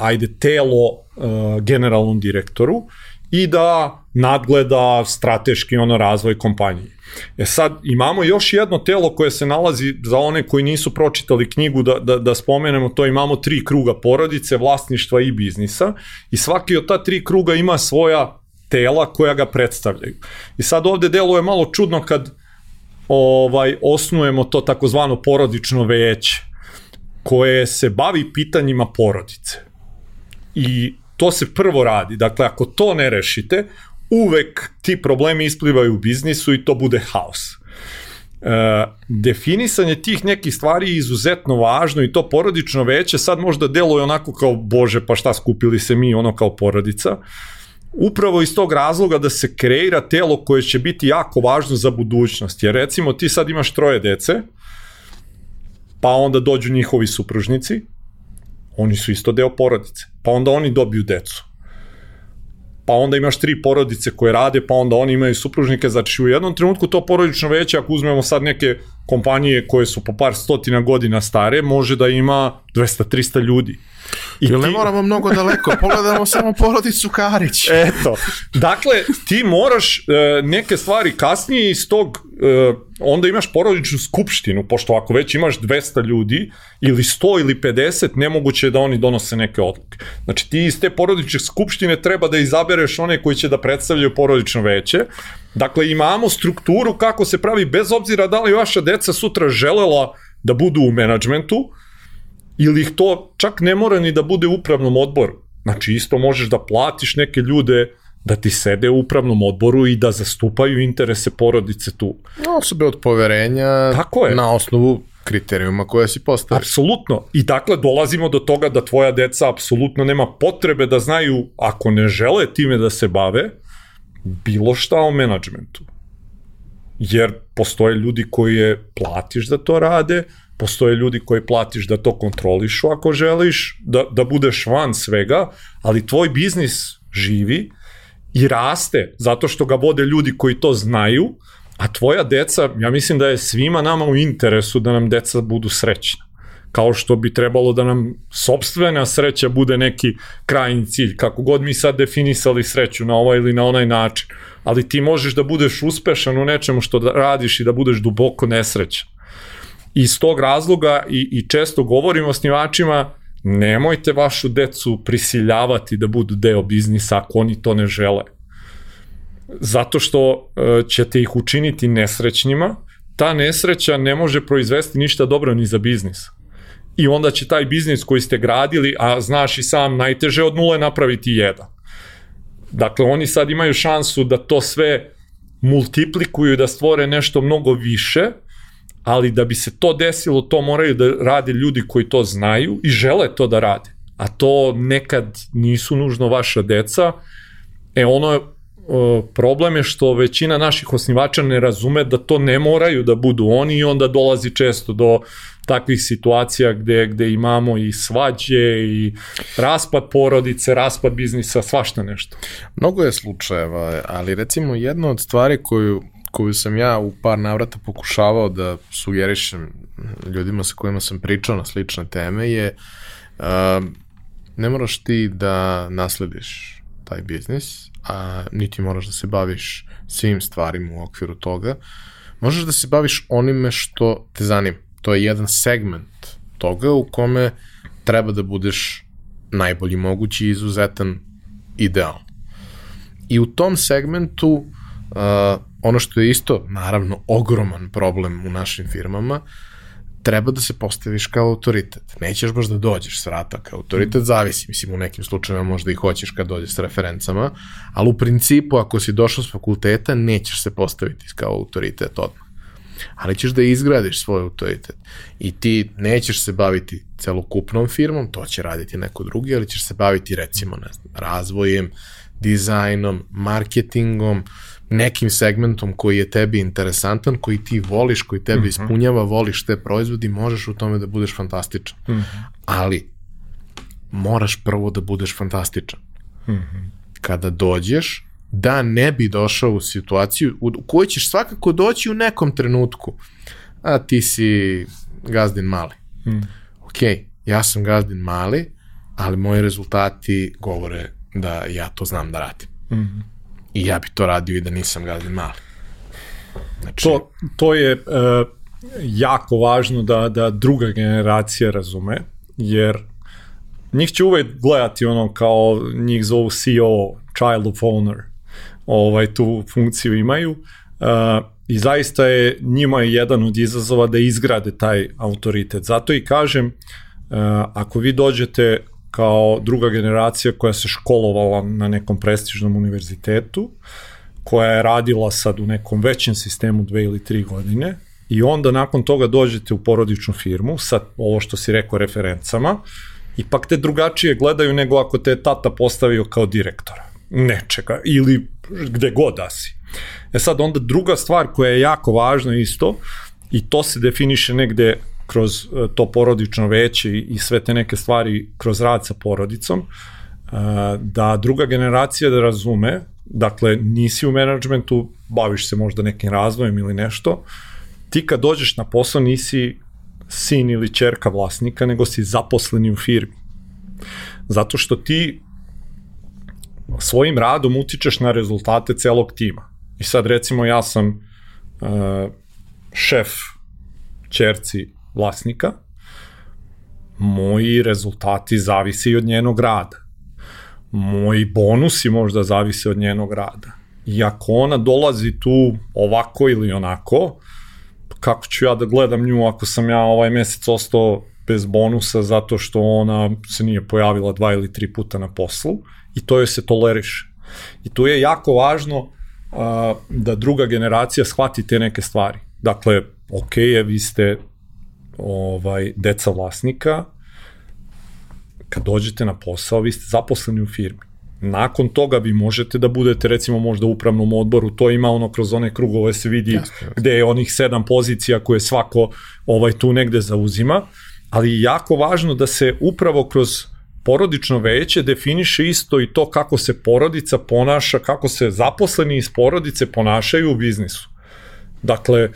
ajde telo e, generalnom direktoru i da nadgleda strateški ono razvoj kompanije. E sad, imamo još jedno telo koje se nalazi za one koji nisu pročitali knjigu, da, da, da spomenemo to, imamo tri kruga porodice, vlasništva i biznisa i svaki od ta tri kruga ima svoja tela koja ga predstavljaju. I sad ovde delo je malo čudno kad ovaj osnujemo to takozvano porodično veće koje se bavi pitanjima porodice. I to se prvo radi. Dakle, ako to ne rešite, uvek ti problemi isplivaju u biznisu i to bude haos. E, definisanje tih nekih stvari je izuzetno važno i to porodično veće sad možda deluje onako kao bože pa šta skupili se mi ono kao porodica upravo iz tog razloga da se kreira telo koje će biti jako važno za budućnost jer recimo ti sad imaš troje dece pa onda dođu njihovi supružnici oni su isto deo porodice pa onda oni dobiju decu pa onda imaš tri porodice koje rade, pa onda oni imaju supružnike, znači u jednom trenutku to porodično veće, ako uzmemo sad neke kompanije koje su po par stotina godina stare, može da ima 200-300 ljudi. I Jel ti... ne moramo mnogo daleko, pogledamo samo porodicu Karić. Eto, dakle, ti moraš e, neke stvari kasnije iz tog, e, onda imaš porodičnu skupštinu, pošto ako već imaš 200 ljudi, ili 100 ili 50, nemoguće je da oni donose neke odluke. Znači, ti iz te porodične skupštine treba da izabereš one koji će da predstavljaju porodično veće, Dakle, imamo strukturu kako se pravi, bez obzira da li vaša deca sutra želela da budu u menadžmentu, ili ih to čak ne mora ni da bude u upravnom odboru. Znači isto možeš da platiš neke ljude da ti sede u upravnom odboru i da zastupaju interese porodice tu. Osobe od poverenja Tako je. na osnovu kriterijuma koje si postavio. Apsolutno. I dakle dolazimo do toga da tvoja deca apsolutno nema potrebe da znaju, ako ne žele time da se bave, bilo šta o menadžmentu. Jer postoje ljudi koji je platiš da to rade, postoje ljudi koji platiš da to kontrolišu ako želiš, da, da budeš van svega, ali tvoj biznis živi i raste zato što ga vode ljudi koji to znaju, a tvoja deca, ja mislim da je svima nama u interesu da nam deca budu srećna kao što bi trebalo da nam sobstvena sreća bude neki krajni cilj, kako god mi sad definisali sreću na ovaj ili na onaj način, ali ti možeš da budeš uspešan u nečemu što radiš i da budeš duboko nesrećan iz tog razloga i, i često govorim osnivačima, nemojte vašu decu prisiljavati da budu deo biznisa ako oni to ne žele. Zato što e, ćete ih učiniti nesrećnima, ta nesreća ne može proizvesti ništa dobro ni za biznis. I onda će taj biznis koji ste gradili, a znaš i sam najteže od nule napraviti jedan. Dakle, oni sad imaju šansu da to sve multiplikuju, da stvore nešto mnogo više, ali da bi se to desilo, to moraju da rade ljudi koji to znaju i žele to da rade. A to nekad nisu nužno vaša deca. E ono je problem je što većina naših osnivača ne razume da to ne moraju da budu oni i onda dolazi često do takvih situacija gde, gde imamo i svađe i raspad porodice, raspad biznisa, svašta nešto. Mnogo je slučajeva, ali recimo jedna od stvari koju koju sam ja u par navrata pokušavao da sugerišem ljudima sa kojima sam pričao na slične teme je uh, ne moraš ti da naslediš taj biznis, a niti moraš da se baviš svim stvarima u okviru toga. Možeš da se baviš onime što te zanima. To je jedan segment toga u kome treba da budeš najbolji mogući izuzetan ideal. I u tom segmentu uh, ono što je isto, naravno, ogroman problem u našim firmama, treba da se postaviš kao autoritet. Nećeš baš da dođeš s vrata kao autoritet, zavisi, mislim u nekim slučajima možda i hoćeš kad dođeš s referencama, ali u principu ako si došao s fakulteta nećeš se postaviti kao autoritet odmah. Ali ćeš da izgradiš svoj autoritet i ti nećeš se baviti celokupnom firmom, to će raditi neko drugi, ali ćeš se baviti recimo ne znam, razvojem, dizajnom, marketingom, nekim segmentom koji je tebi interesantan, koji ti voliš, koji tebi mm -hmm. ispunjava, voliš te proizvodi, možeš u tome da budeš fantastičan. Mm -hmm. Ali moraš prvo da budeš fantastičan. Mm -hmm. Kada dođeš, da ne bi došao u situaciju u kojoj ćeš svakako doći u nekom trenutku, a ti si gazdin mali. Mm. Ok, ja sam gazdin mali, ali moji rezultati govore da ja to znam da radim. Mm -hmm. I ja bi to radio i da nisam gazdin mali. Znači... To, to je uh, jako važno da, da druga generacija razume, jer njih će uvek gledati ono kao njih zovu CEO, child of owner, ovaj, tu funkciju imaju. Uh, I zaista je njima jedan od izazova da izgrade taj autoritet. Zato i kažem, uh, ako vi dođete kao druga generacija koja se školovala na nekom prestižnom univerzitetu, koja je radila sad u nekom većem sistemu dve ili tri godine i onda nakon toga dođete u porodičnu firmu sa ovo što si rekao referencama, ipak te drugačije gledaju nego ako te tata postavio kao direktora nečega ili gde god da si. E sad onda druga stvar koja je jako važna isto i to se definiše negde kroz e, to porodično veće i sve te neke stvari kroz rad sa porodicom, e, da druga generacija da razume, dakle nisi u menadžmentu, baviš se možda nekim razvojem ili nešto, ti kad dođeš na posao nisi sin ili čerka vlasnika, nego si zaposleni u firmi. Zato što ti svojim radom utičeš na rezultate celog tima. I sad recimo ja sam uh, šef čerci vlasnika, moji rezultati zavise i od njenog rada. Moji bonusi možda zavise od njenog rada. I ako ona dolazi tu ovako ili onako, kako ću ja da gledam nju ako sam ja ovaj mesec ostao bez bonusa zato što ona se nije pojavila dva ili tri puta na poslu i to joj se toleriše. I tu je jako važno uh, da druga generacija shvati te neke stvari. Dakle, ok je, vi ste ovaj, deca vlasnika, kad dođete na posao, vi ste zaposleni u firmi. Nakon toga vi možete da budete recimo možda u upravnom odboru, to ima ono kroz one krugove se vidi jasne, jasne. gde je onih sedam pozicija koje svako ovaj tu negde zauzima, ali je jako važno da se upravo kroz porodično veće definiše isto i to kako se porodica ponaša, kako se zaposleni iz porodice ponašaju u biznisu. Dakle,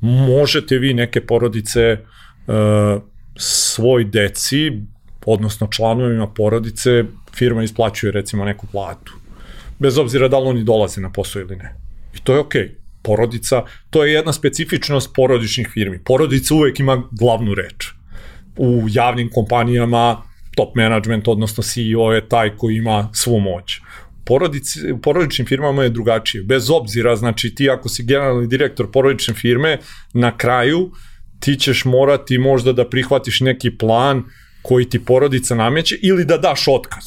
možete vi neke porodice uh, svoj deci, odnosno članovima porodice, firma isplaćuje recimo neku platu. Bez obzira da li oni dolaze na posao ili ne. I to je okej. Okay. Porodica, to je jedna specifičnost porodičnih firmi. Porodica uvek ima glavnu reč. U javnim kompanijama top management, odnosno CEO je taj koji ima svu moć. Porodici, u porodičnim firmama je drugačije. Bez obzira, znači ti ako si generalni direktor porodične firme, na kraju ti ćeš morati možda da prihvatiš neki plan koji ti porodica nameće ili da daš otkaz.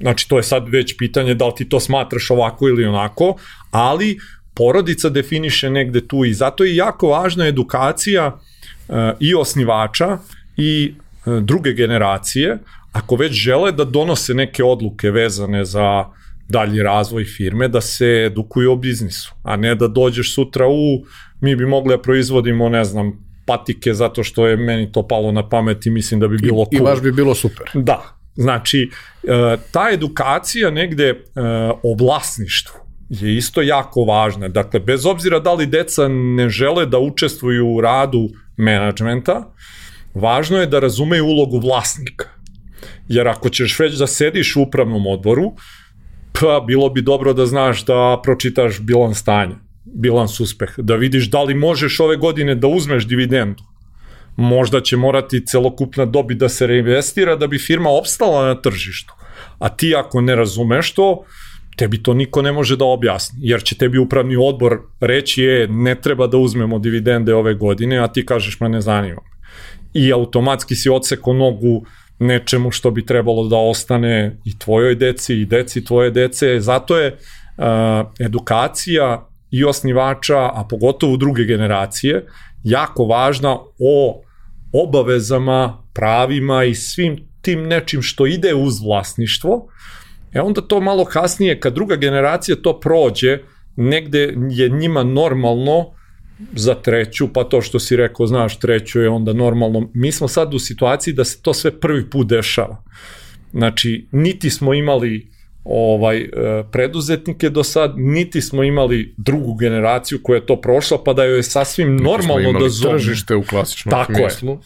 Znači to je sad već pitanje da li ti to smatraš ovako ili onako, ali porodica definiše negde tu i zato je jako važna edukacija uh, i osnivača i uh, druge generacije, ako već žele da donose neke odluke vezane za dalji razvoj firme, da se edukuju o biznisu, a ne da dođeš sutra u, mi bi mogli da proizvodimo, ne znam, patike zato što je meni to palo na pamet i mislim da bi bilo I, cool. I baš bi bilo super. Da, znači, e, ta edukacija negde e, o vlasništvu je isto jako važna. Dakle, bez obzira da li deca ne žele da učestvuju u radu menadžmenta, važno je da razumeju ulogu vlasnika Jer ako ćeš već da sediš u upravnom odboru, pa bilo bi dobro da znaš da pročitaš bilans stanja, bilans uspeh, da vidiš da li možeš ove godine da uzmeš dividendu. Možda će morati celokupna dobi da se reinvestira da bi firma opstala na tržištu. A ti ako ne razumeš to, tebi to niko ne može da objasni, jer će tebi upravni odbor reći je ne treba da uzmemo dividende ove godine, a ti kažeš ma ne zanima i automatski si odseko nogu nečemu što bi trebalo da ostane i tvojoj deci i deci tvoje dece. Zato je uh, edukacija i osnivača, a pogotovo druge generacije, jako važna o obavezama, pravima i svim tim nečim što ide uz vlasništvo, e onda to malo kasnije, kad druga generacija to prođe, negde je njima normalno za treću, pa to što si rekao, znaš, treću je onda normalno. Mi smo sad u situaciji da se to sve prvi put dešava. Znači, niti smo imali ovaj e, preduzetnike do sad, niti smo imali drugu generaciju koja je to prošla, pa da joj je sasvim niti normalno da zove. tržište u klasičnom Tako smislu. Je.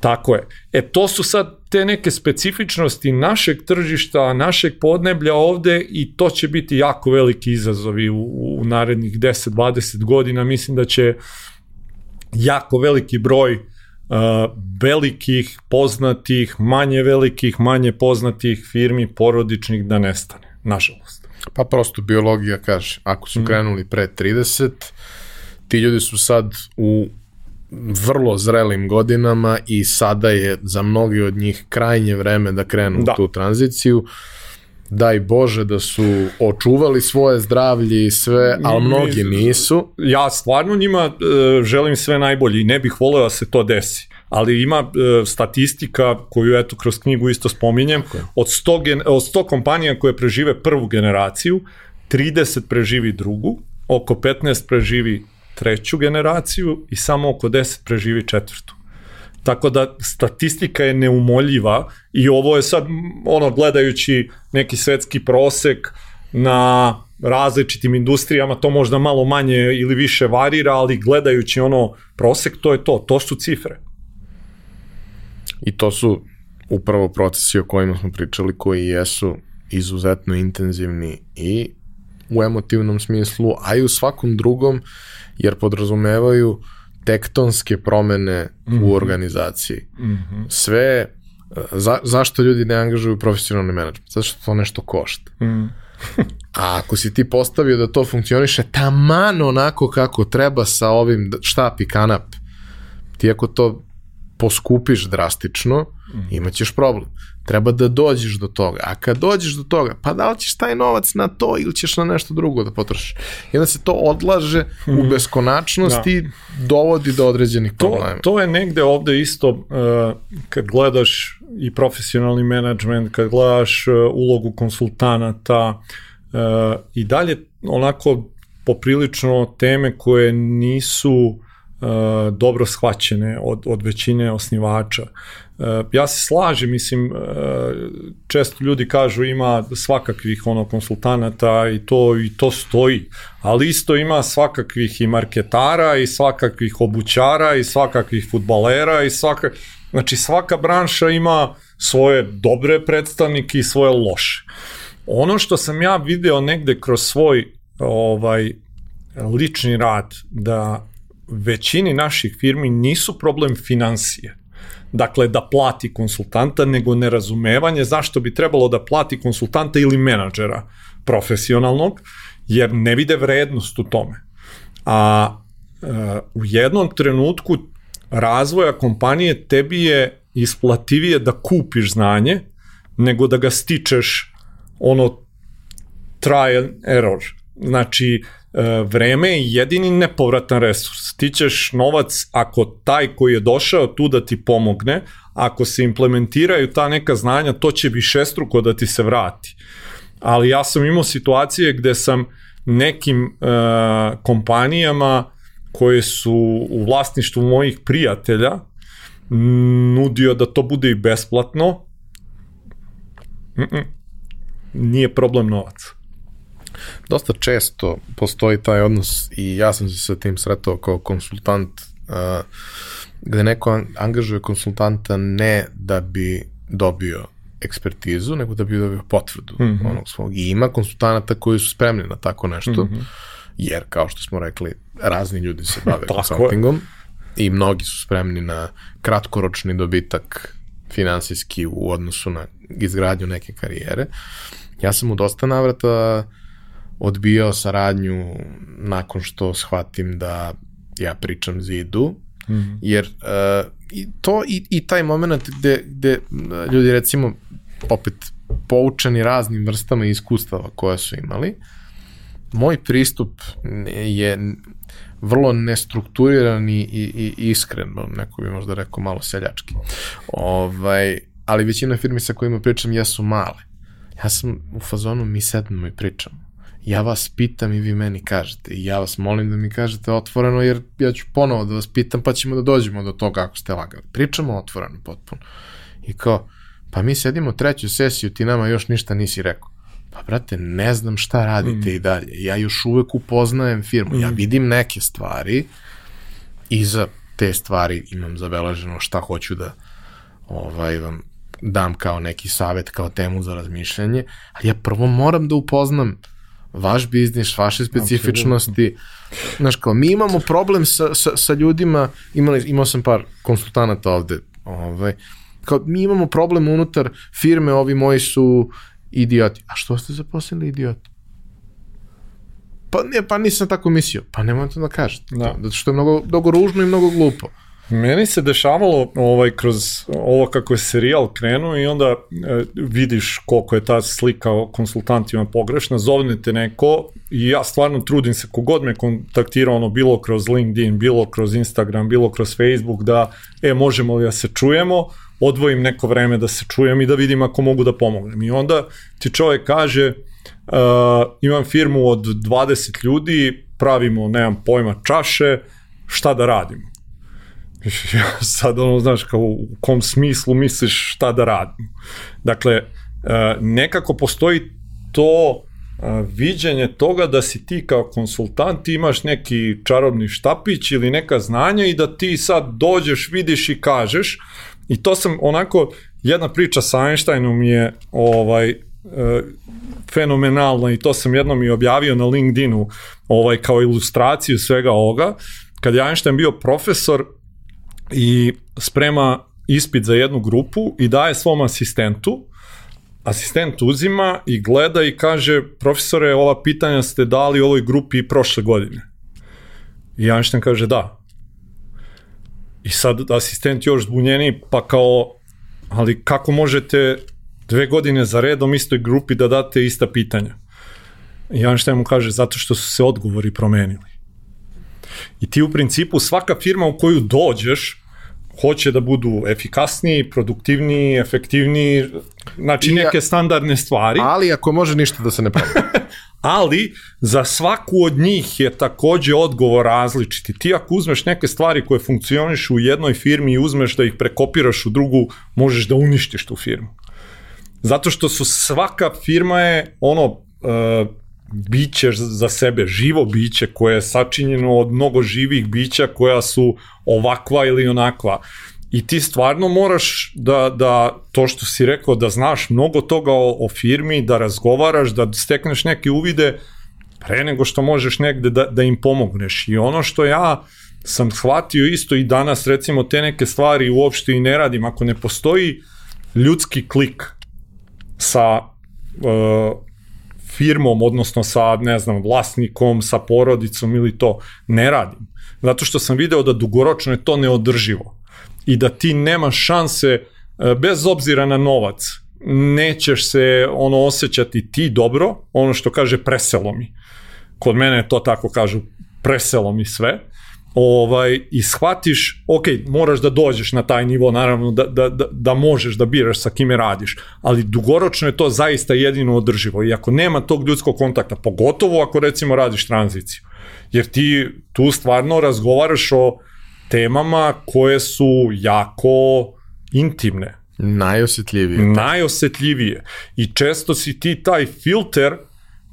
Tako je. E to su sad te neke specifičnosti našeg tržišta, našeg podneblja ovde i to će biti jako veliki izazovi u, u narednih 10-20 godina. Mislim da će jako veliki broj uh, velikih, poznatih, manje velikih, manje poznatih firmi porodičnih da nestane, nažalost. Pa prosto biologija kaže, ako su mm. krenuli pre 30, ti ljudi su sad u vrlo zrelim godinama i sada je za mnogi od njih krajnje vreme da krenu da. u tu tranziciju. Daj Bože da su očuvali svoje zdravlje i sve, ali mnogi nisu. Ja stvarno njima e, želim sve najbolje i ne bih voleo da se to desi ali ima e, statistika koju eto kroz knjigu isto spominjem, od 100, gen, od 100 kompanija koje prežive prvu generaciju, 30 preživi drugu, oko 15 preživi treću generaciju i samo oko 10 preživi četvrtu. Tako da statistika je neumoljiva i ovo je sad ono gledajući neki svetski prosek na različitim industrijama to možda malo manje ili više varira, ali gledajući ono prosek to je to, to su cifre. I to su upravo procesi o kojima smo pričali koji jesu izuzetno intenzivni i u emotivnom smislu, a i u svakom drugom, jer podrazumevaju tektonske promene mm -hmm. u mhm. organizaciji. Mm -hmm. Sve, za, zašto ljudi ne angažuju profesionalni menadžment? Zato što to nešto košta. Mm. A ako si ti postavio da to funkcioniše taman onako kako treba sa ovim štap i kanap, ti ako to poskupiš drastično, mm. imaćeš problem. Treba da dođeš do toga. A kad dođeš do toga, pa da li ćeš taj novac na to ili ćeš na nešto drugo da potrošiš? I onda se to odlaže mm. u mhm. beskonačnost da. i dovodi do određenih problema. To, to je negde ovde isto uh, kad gledaš i profesionalni menadžment, kad gledaš uh, ulogu konsultanata uh, i dalje onako poprilično teme koje nisu uh, uh, dobro shvaćene od, od većine osnivača. Uh, ja se slažem, mislim, uh, često ljudi kažu ima svakakvih ono konsultanata i to i to stoji, ali isto ima svakakvih i marketara i svakakvih obućara i svakakvih futbalera i svaka, znači svaka branša ima svoje dobre predstavnike i svoje loše. Ono što sam ja video negde kroz svoj ovaj lični rad da većini naših firmi nisu problem financije. Dakle, da plati konsultanta, nego nerazumevanje zašto bi trebalo da plati konsultanta ili menadžera profesionalnog, jer ne vide vrednost u tome. A e, u jednom trenutku razvoja kompanije tebi je isplativije da kupiš znanje nego da ga stičeš ono trial error. Znači, vreme je jedini nepovratan resurs. Ti ćeš novac ako taj koji je došao tu da ti pomogne, ako se implementiraju ta neka znanja, to će višestruko da ti se vrati. Ali ja sam imao situacije gde sam nekim uh, kompanijama koje su u vlasništvu mojih prijatelja nudio da to bude i besplatno. Mm -mm. Nije problem novac dosta često postoji taj odnos i ja sam se sa tim sretao kao konsultant uh, gde neko angažuje konsultanta ne da bi dobio ekspertizu, nego da bi dobio potvrdu mm -hmm. onog svog. I ima konsultanata koji su spremni na tako nešto, mm -hmm. jer kao što smo rekli, razni ljudi se bave konsultingom i mnogi su spremni na kratkoročni dobitak finansijski u odnosu na izgradnju neke karijere. Ja sam u dosta navrata uh, odbijao saradnju nakon što shvatim da ja pričam zidu, Mm. Jer uh, i to i, i taj moment gde, gde ljudi recimo opet poučeni raznim vrstama iskustava koja su imali, moj pristup je vrlo nestrukturiran i, i, i iskren, neko bi možda rekao malo seljački. Ovaj, ali većina firmi sa kojima pričam jesu male. Ja sam u fazonu, mi sednemo i pričamo. Ja vas pitam i vi meni kažete. I ja vas molim da mi kažete otvoreno, jer ja ću ponovo da vas pitam, pa ćemo da dođemo do toga kako ste lagali. Pričamo otvoreno potpuno. I kao, pa mi sedimo treću sesiju, ti nama još ništa nisi rekao. Pa, brate, ne znam šta radite mm. i dalje. Ja još uvek upoznajem firmu. Mm. Ja vidim neke stvari i za te stvari imam zabeleženo šta hoću da ovaj, vam dam kao neki savet, kao temu za razmišljanje, ali ja prvo moram da upoznam vaš biznis, vaše specifičnosti. Znaš, kao, mi imamo problem sa, sa, sa ljudima, imali, imao sam par konsultanata ovde, ovaj, kao, mi imamo problem unutar firme, ovi moji su idioti. A što ste zaposlili idioti? Pa, ne, pa nisam tako mislio. Pa nemojte da kažete. Da. Zato što je mnogo, mnogo ružno i mnogo glupo. Meni se dešavalo ovaj, kroz ovo kako je serijal krenuo i onda e, vidiš koliko je ta slika o konsultantima pogrešna, zovnete neko i ja stvarno trudim se kogod me kontaktira ono bilo kroz LinkedIn, bilo kroz Instagram, bilo kroz Facebook da e možemo li da se čujemo, odvojim neko vreme da se čujem i da vidim ako mogu da pomognem. I onda ti čovjek kaže uh, imam firmu od 20 ljudi, pravimo, nemam pojma, čaše, šta da radimo? Ja sad ono, znaš, kao u kom smislu misliš šta da radim. Dakle, uh, nekako postoji to uh, viđenje toga da si ti kao konsultant imaš neki čarobni štapić ili neka znanja i da ti sad dođeš, vidiš i kažeš, I to sam onako, jedna priča sa Einsteinom je ovaj, e, fenomenalna i to sam jednom i objavio na LinkedInu ovaj, kao ilustraciju svega ovoga. Kad je Einstein bio profesor i sprema ispit za jednu grupu i daje svom asistentu, asistent uzima i gleda i kaže, profesore, ova pitanja ste dali ovoj grupi prošle godine. I Einstein kaže, da, I sad asistent još zbunjeni, pa kao, ali kako možete dve godine za redom istoj grupi da date ista pitanja? I Einstein mu kaže, zato što su se odgovori promenili. I ti u principu svaka firma u koju dođeš hoće da budu efikasniji, produktivniji, efektivniji, znači neke standardne stvari. Ali ako može ništa da se ne pravi. ali za svaku od njih je takođe odgovor različiti. Ti ako uzmeš neke stvari koje funkcioniš u jednoj firmi i uzmeš da ih prekopiraš u drugu, možeš da uništiš tu firmu. Zato što su svaka firma je ono uh, biće za sebe, živo biće koje je sačinjeno od mnogo živih bića koja su ovakva ili onakva. I ti stvarno moraš da, da to što si rekao, da znaš mnogo toga o, o firmi, da razgovaraš, da stekneš neke uvide pre nego što možeš negde da, da im pomogneš. I ono što ja sam shvatio isto i danas recimo te neke stvari uopšte i ne radim, ako ne postoji ljudski klik sa uh, firmom, odnosno sa, ne znam, vlasnikom, sa porodicom ili to, ne radim. Zato što sam video da dugoročno je to neodrživo i da ti nemaš šanse, e, bez obzira na novac, nećeš se ono osjećati ti dobro, ono što kaže preselo mi. Kod mene to tako kažu, preselo mi sve ovaj, i shvatiš, ok, moraš da dođeš na taj nivo, naravno da, da, da, da možeš da biraš sa kime radiš, ali dugoročno je to zaista jedino održivo i ako nema tog ljudskog kontakta, pogotovo ako recimo radiš tranziciju, jer ti tu stvarno razgovaraš o temama koje su jako intimne. Najosetljivije. Najosetljivije. I često si ti taj filter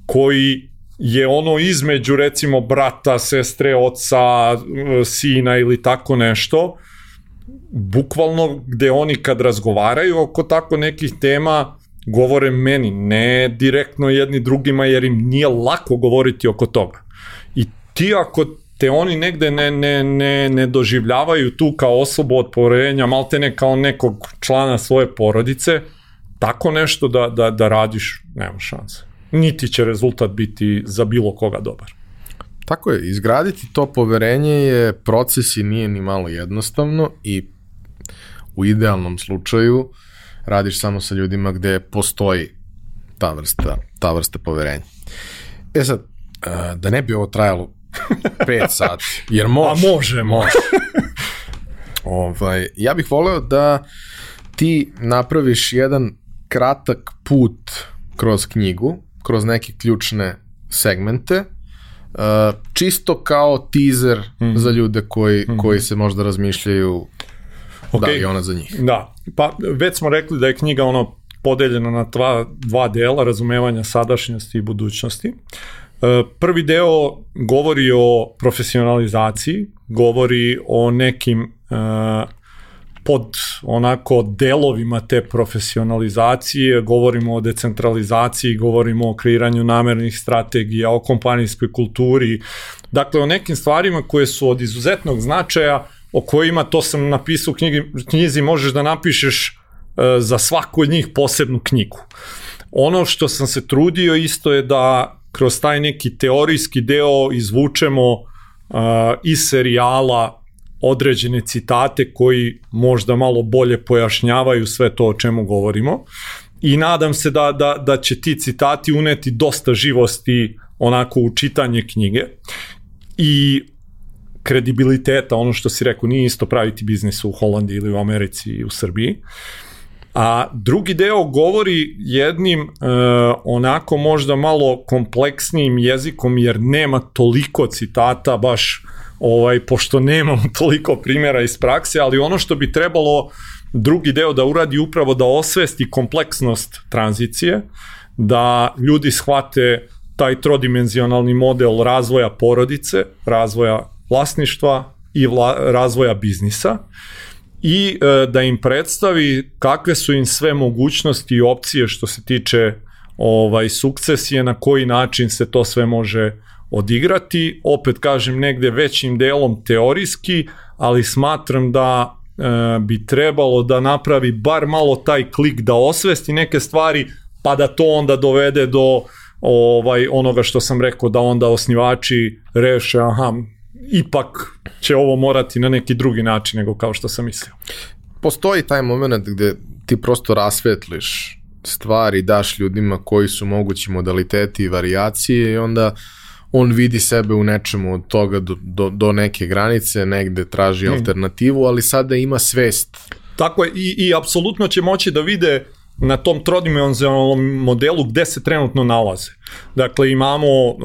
koji je ono između recimo brata, sestre, oca, sina ili tako nešto, bukvalno gde oni kad razgovaraju oko tako nekih tema govore meni, ne direktno jedni drugima jer im nije lako govoriti oko toga. I ti ako te oni negde ne, ne, ne, ne doživljavaju tu kao osobu od poverenja, malte ne kao nekog člana svoje porodice, tako nešto da, da, da radiš, nema šanse. Niti će rezultat biti za bilo koga dobar. Tako je, izgraditi to poverenje je proces i nije ni malo jednostavno i u idealnom slučaju radiš samo sa ljudima gde postoji ta vrsta, ta vrsta poverenja. E sad, da ne bi ovo trajalo 5 sati, jer može. A može, može. ovaj, ja bih voleo da ti napraviš jedan kratak put kroz knjigu, kroz neke ključne segmente, uh, čisto kao teaser mm -hmm. za ljude koji, mm -hmm. koji se možda razmišljaju okay. da li je ona za njih. Da, pa već smo rekli da je knjiga ono podeljena na dva, dva dela, razumevanja sadašnjosti i budućnosti. Uh, prvi deo govori o profesionalizaciji, govori o nekim uh, pod onako delovima te profesionalizacije, govorimo o decentralizaciji, govorimo o kreiranju namernih strategija, o kompanijskoj kulturi, dakle o nekim stvarima koje su od izuzetnog značaja, o kojima, to sam napisao u knjigi, knjizi, možeš da napišeš e, za svaku od njih posebnu knjigu. Ono što sam se trudio isto je da kroz taj neki teorijski deo izvučemo uh, iz serijala određene citate koji možda malo bolje pojašnjavaju sve to o čemu govorimo i nadam se da, da, da će ti citati uneti dosta živosti onako u čitanje knjige i kredibiliteta, ono što si rekao, nije isto praviti biznis u Holandiji ili u Americi i u Srbiji. A drugi deo govori jednim e, onako možda malo kompleksnijim jezikom jer nema toliko citata baš ovaj, pošto nemamo toliko primjera iz prakse, ali ono što bi trebalo drugi deo da uradi upravo da osvesti kompleksnost tranzicije, da ljudi shvate taj trodimenzionalni model razvoja porodice, razvoja vlasništva i vla, razvoja biznisa i e, da im predstavi kakve su im sve mogućnosti i opcije što se tiče ovaj sukcesije, na koji način se to sve može odigrati, opet kažem negde većim delom teorijski, ali smatram da e, bi trebalo da napravi bar malo taj klik da osvesti neke stvari, pa da to onda dovede do ovaj onoga što sam rekao da onda osnivači reše aha ipak će ovo morati na neki drugi način nego kao što sam mislio. Postoji taj moment gde ti prosto rasvetliš stvari, daš ljudima koji su mogući modaliteti i variacije i onda uh, on vidi sebe u nečemu od toga do, do, do neke granice, negde traži mm. alternativu, ali sada ima svest. Tako je, i, i apsolutno će moći da vide na tom trodimenzionalnom modelu gde se trenutno nalaze. Dakle, imamo uh,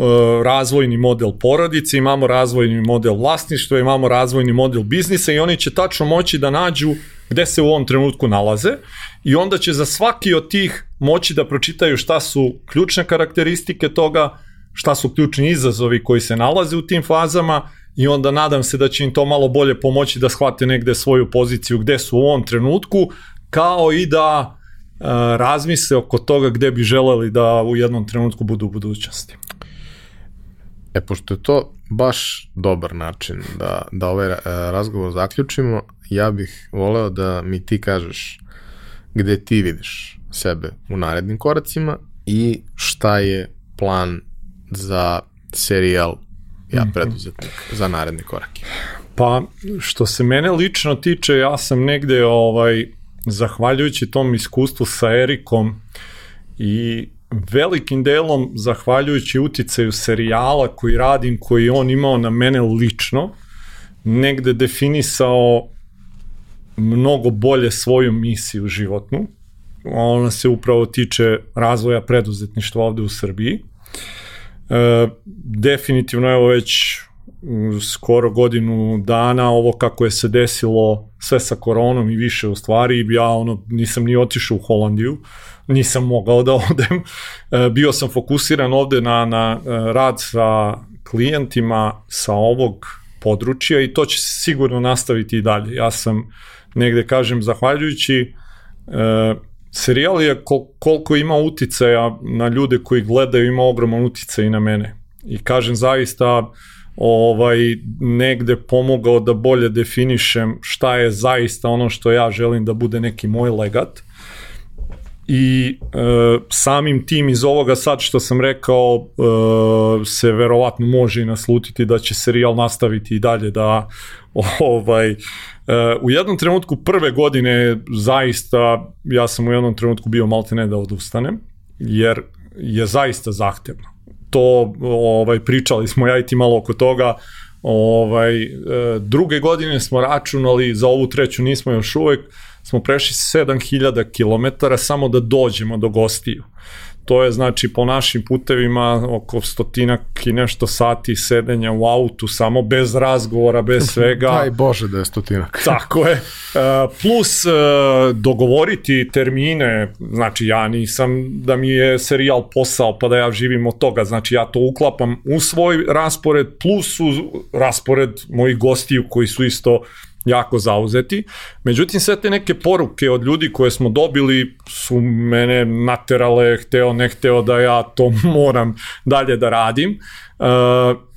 razvojni model porodice, imamo razvojni model vlasništva, imamo razvojni model biznisa i oni će tačno moći da nađu gde se u ovom trenutku nalaze i onda će za svaki od tih moći da pročitaju šta su ključne karakteristike toga, šta su ključni izazovi koji se nalaze u tim fazama i onda nadam se da će im to malo bolje pomoći da shvate negde svoju poziciju gde su u ovom trenutku, kao i da e, razmisle oko toga gde bi želeli da u jednom trenutku budu u budućnosti. E, pošto je to baš dobar način da, da ovaj e, razgovor zaključimo, ja bih voleo da mi ti kažeš gde ti vidiš sebe u narednim koracima i šta je plan za serijal Ja mhm. preduzetnik za naredne korake? Pa, što se mene lično tiče, ja sam negde, ovaj, zahvaljujući tom iskustvu sa Erikom i velikim delom zahvaljujući uticaju serijala koji radim, koji on imao na mene lično, negde definisao mnogo bolje svoju misiju životnu. Ona se upravo tiče razvoja preduzetništva ovde u Srbiji. E, definitivno evo već skoro godinu dana ovo kako je se desilo sve sa koronom i više u stvari ja ono nisam ni otišao u Holandiju nisam mogao da odem. E, bio sam fokusiran ovde na, na e, rad sa klijentima sa ovog područja i to će se sigurno nastaviti i dalje. Ja sam negde kažem zahvaljujući e, serijal je kol, koliko ima uticaja na ljude koji gledaju, ima ogroman uticaj i na mene. I kažem zaista ovaj negde pomogao da bolje definišem šta je zaista ono što ja želim da bude neki moj legat. i e, samim tim iz ovoga sad što sam rekao e, se verovatno može i naslutiti da će serijal nastaviti i dalje da ovaj u jednom trenutku prve godine zaista ja sam u jednom trenutku bio malte ne da odustanem jer je zaista zahtevno to ovaj pričali smo ja i ti malo oko toga ovaj e, druge godine smo računali za ovu treću nismo još uvek smo prešli 7000 km samo da dođemo do gostiju. To je znači po našim putevima oko stotinak i nešto sati sedenja u autu samo bez razgovora, bez svega. Daj Bože da je stotinak. Tako je. E, plus e, dogovoriti termine, znači ja nisam da mi je serijal posao pa da ja živim od toga, znači ja to uklapam u svoj raspored plus u raspored mojih gostiju koji su isto jako zauzeti. Međutim, sve te neke poruke od ljudi koje smo dobili su mene naterale, hteo, ne hteo da ja to moram dalje da radim. Uh,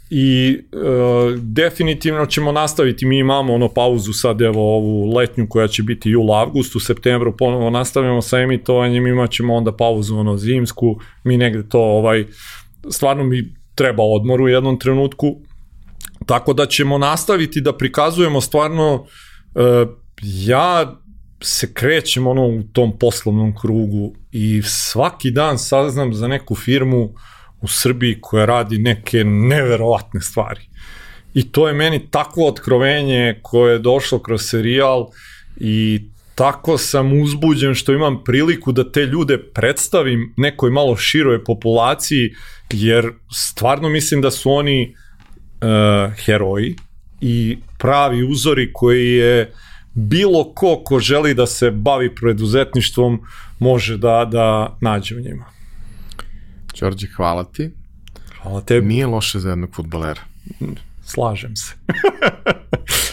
i uh, definitivno ćemo nastaviti, mi imamo ono pauzu sad evo ovu letnju koja će biti jul, avgust, u septembru ponovo nastavljamo sa emitovanjem, imat ćemo onda pauzu ono zimsku, mi negde to ovaj, stvarno mi treba odmor u jednom trenutku, Tako da ćemo nastaviti da prikazujemo stvarno uh, ja se krećem ono u tom poslovnom krugu i svaki dan saznam za neku firmu u Srbiji koja radi neke neverovatne stvari. I to je meni takvo otkrovenje koje je došlo kroz serijal i tako sam uzbuđen što imam priliku da te ljude predstavim nekoj malo široj populaciji, jer stvarno mislim da su oni uh, uh, heroji i pravi uzori koji je bilo ko ko želi da se bavi preduzetništvom može da, da nađe u njima. Đorđe, hvala ti. Hvala tebi. Nije loše za jednog futbolera. Slažem se.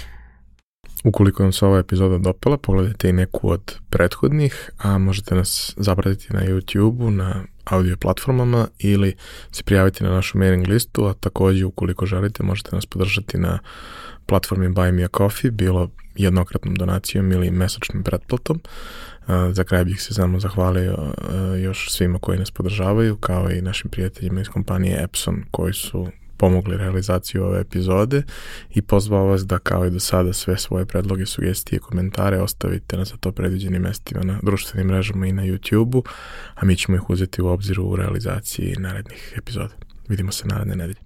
Ukoliko vam se ova epizoda dopala, pogledajte i neku od prethodnih, a možete nas zapratiti na YouTube-u, na audio platformama ili se prijaviti na našu mailing listu, a takođe ukoliko želite možete nas podržati na platformi Buy Me a Coffee, bilo jednokratnom donacijom ili mesečnim pretplatom. Za kraj bih se samo zahvalio još svima koji nas podržavaju, kao i našim prijateljima iz kompanije Epson koji su pomogli realizaciju ove epizode i pozvao vas da kao i do sada sve svoje predloge, sugestije komentare ostavite na za to predviđenim mestima na društvenim mrežama i na YouTube-u, a mi ćemo ih uzeti u obzir u realizaciji narednih epizoda. Vidimo se naredne nedelje.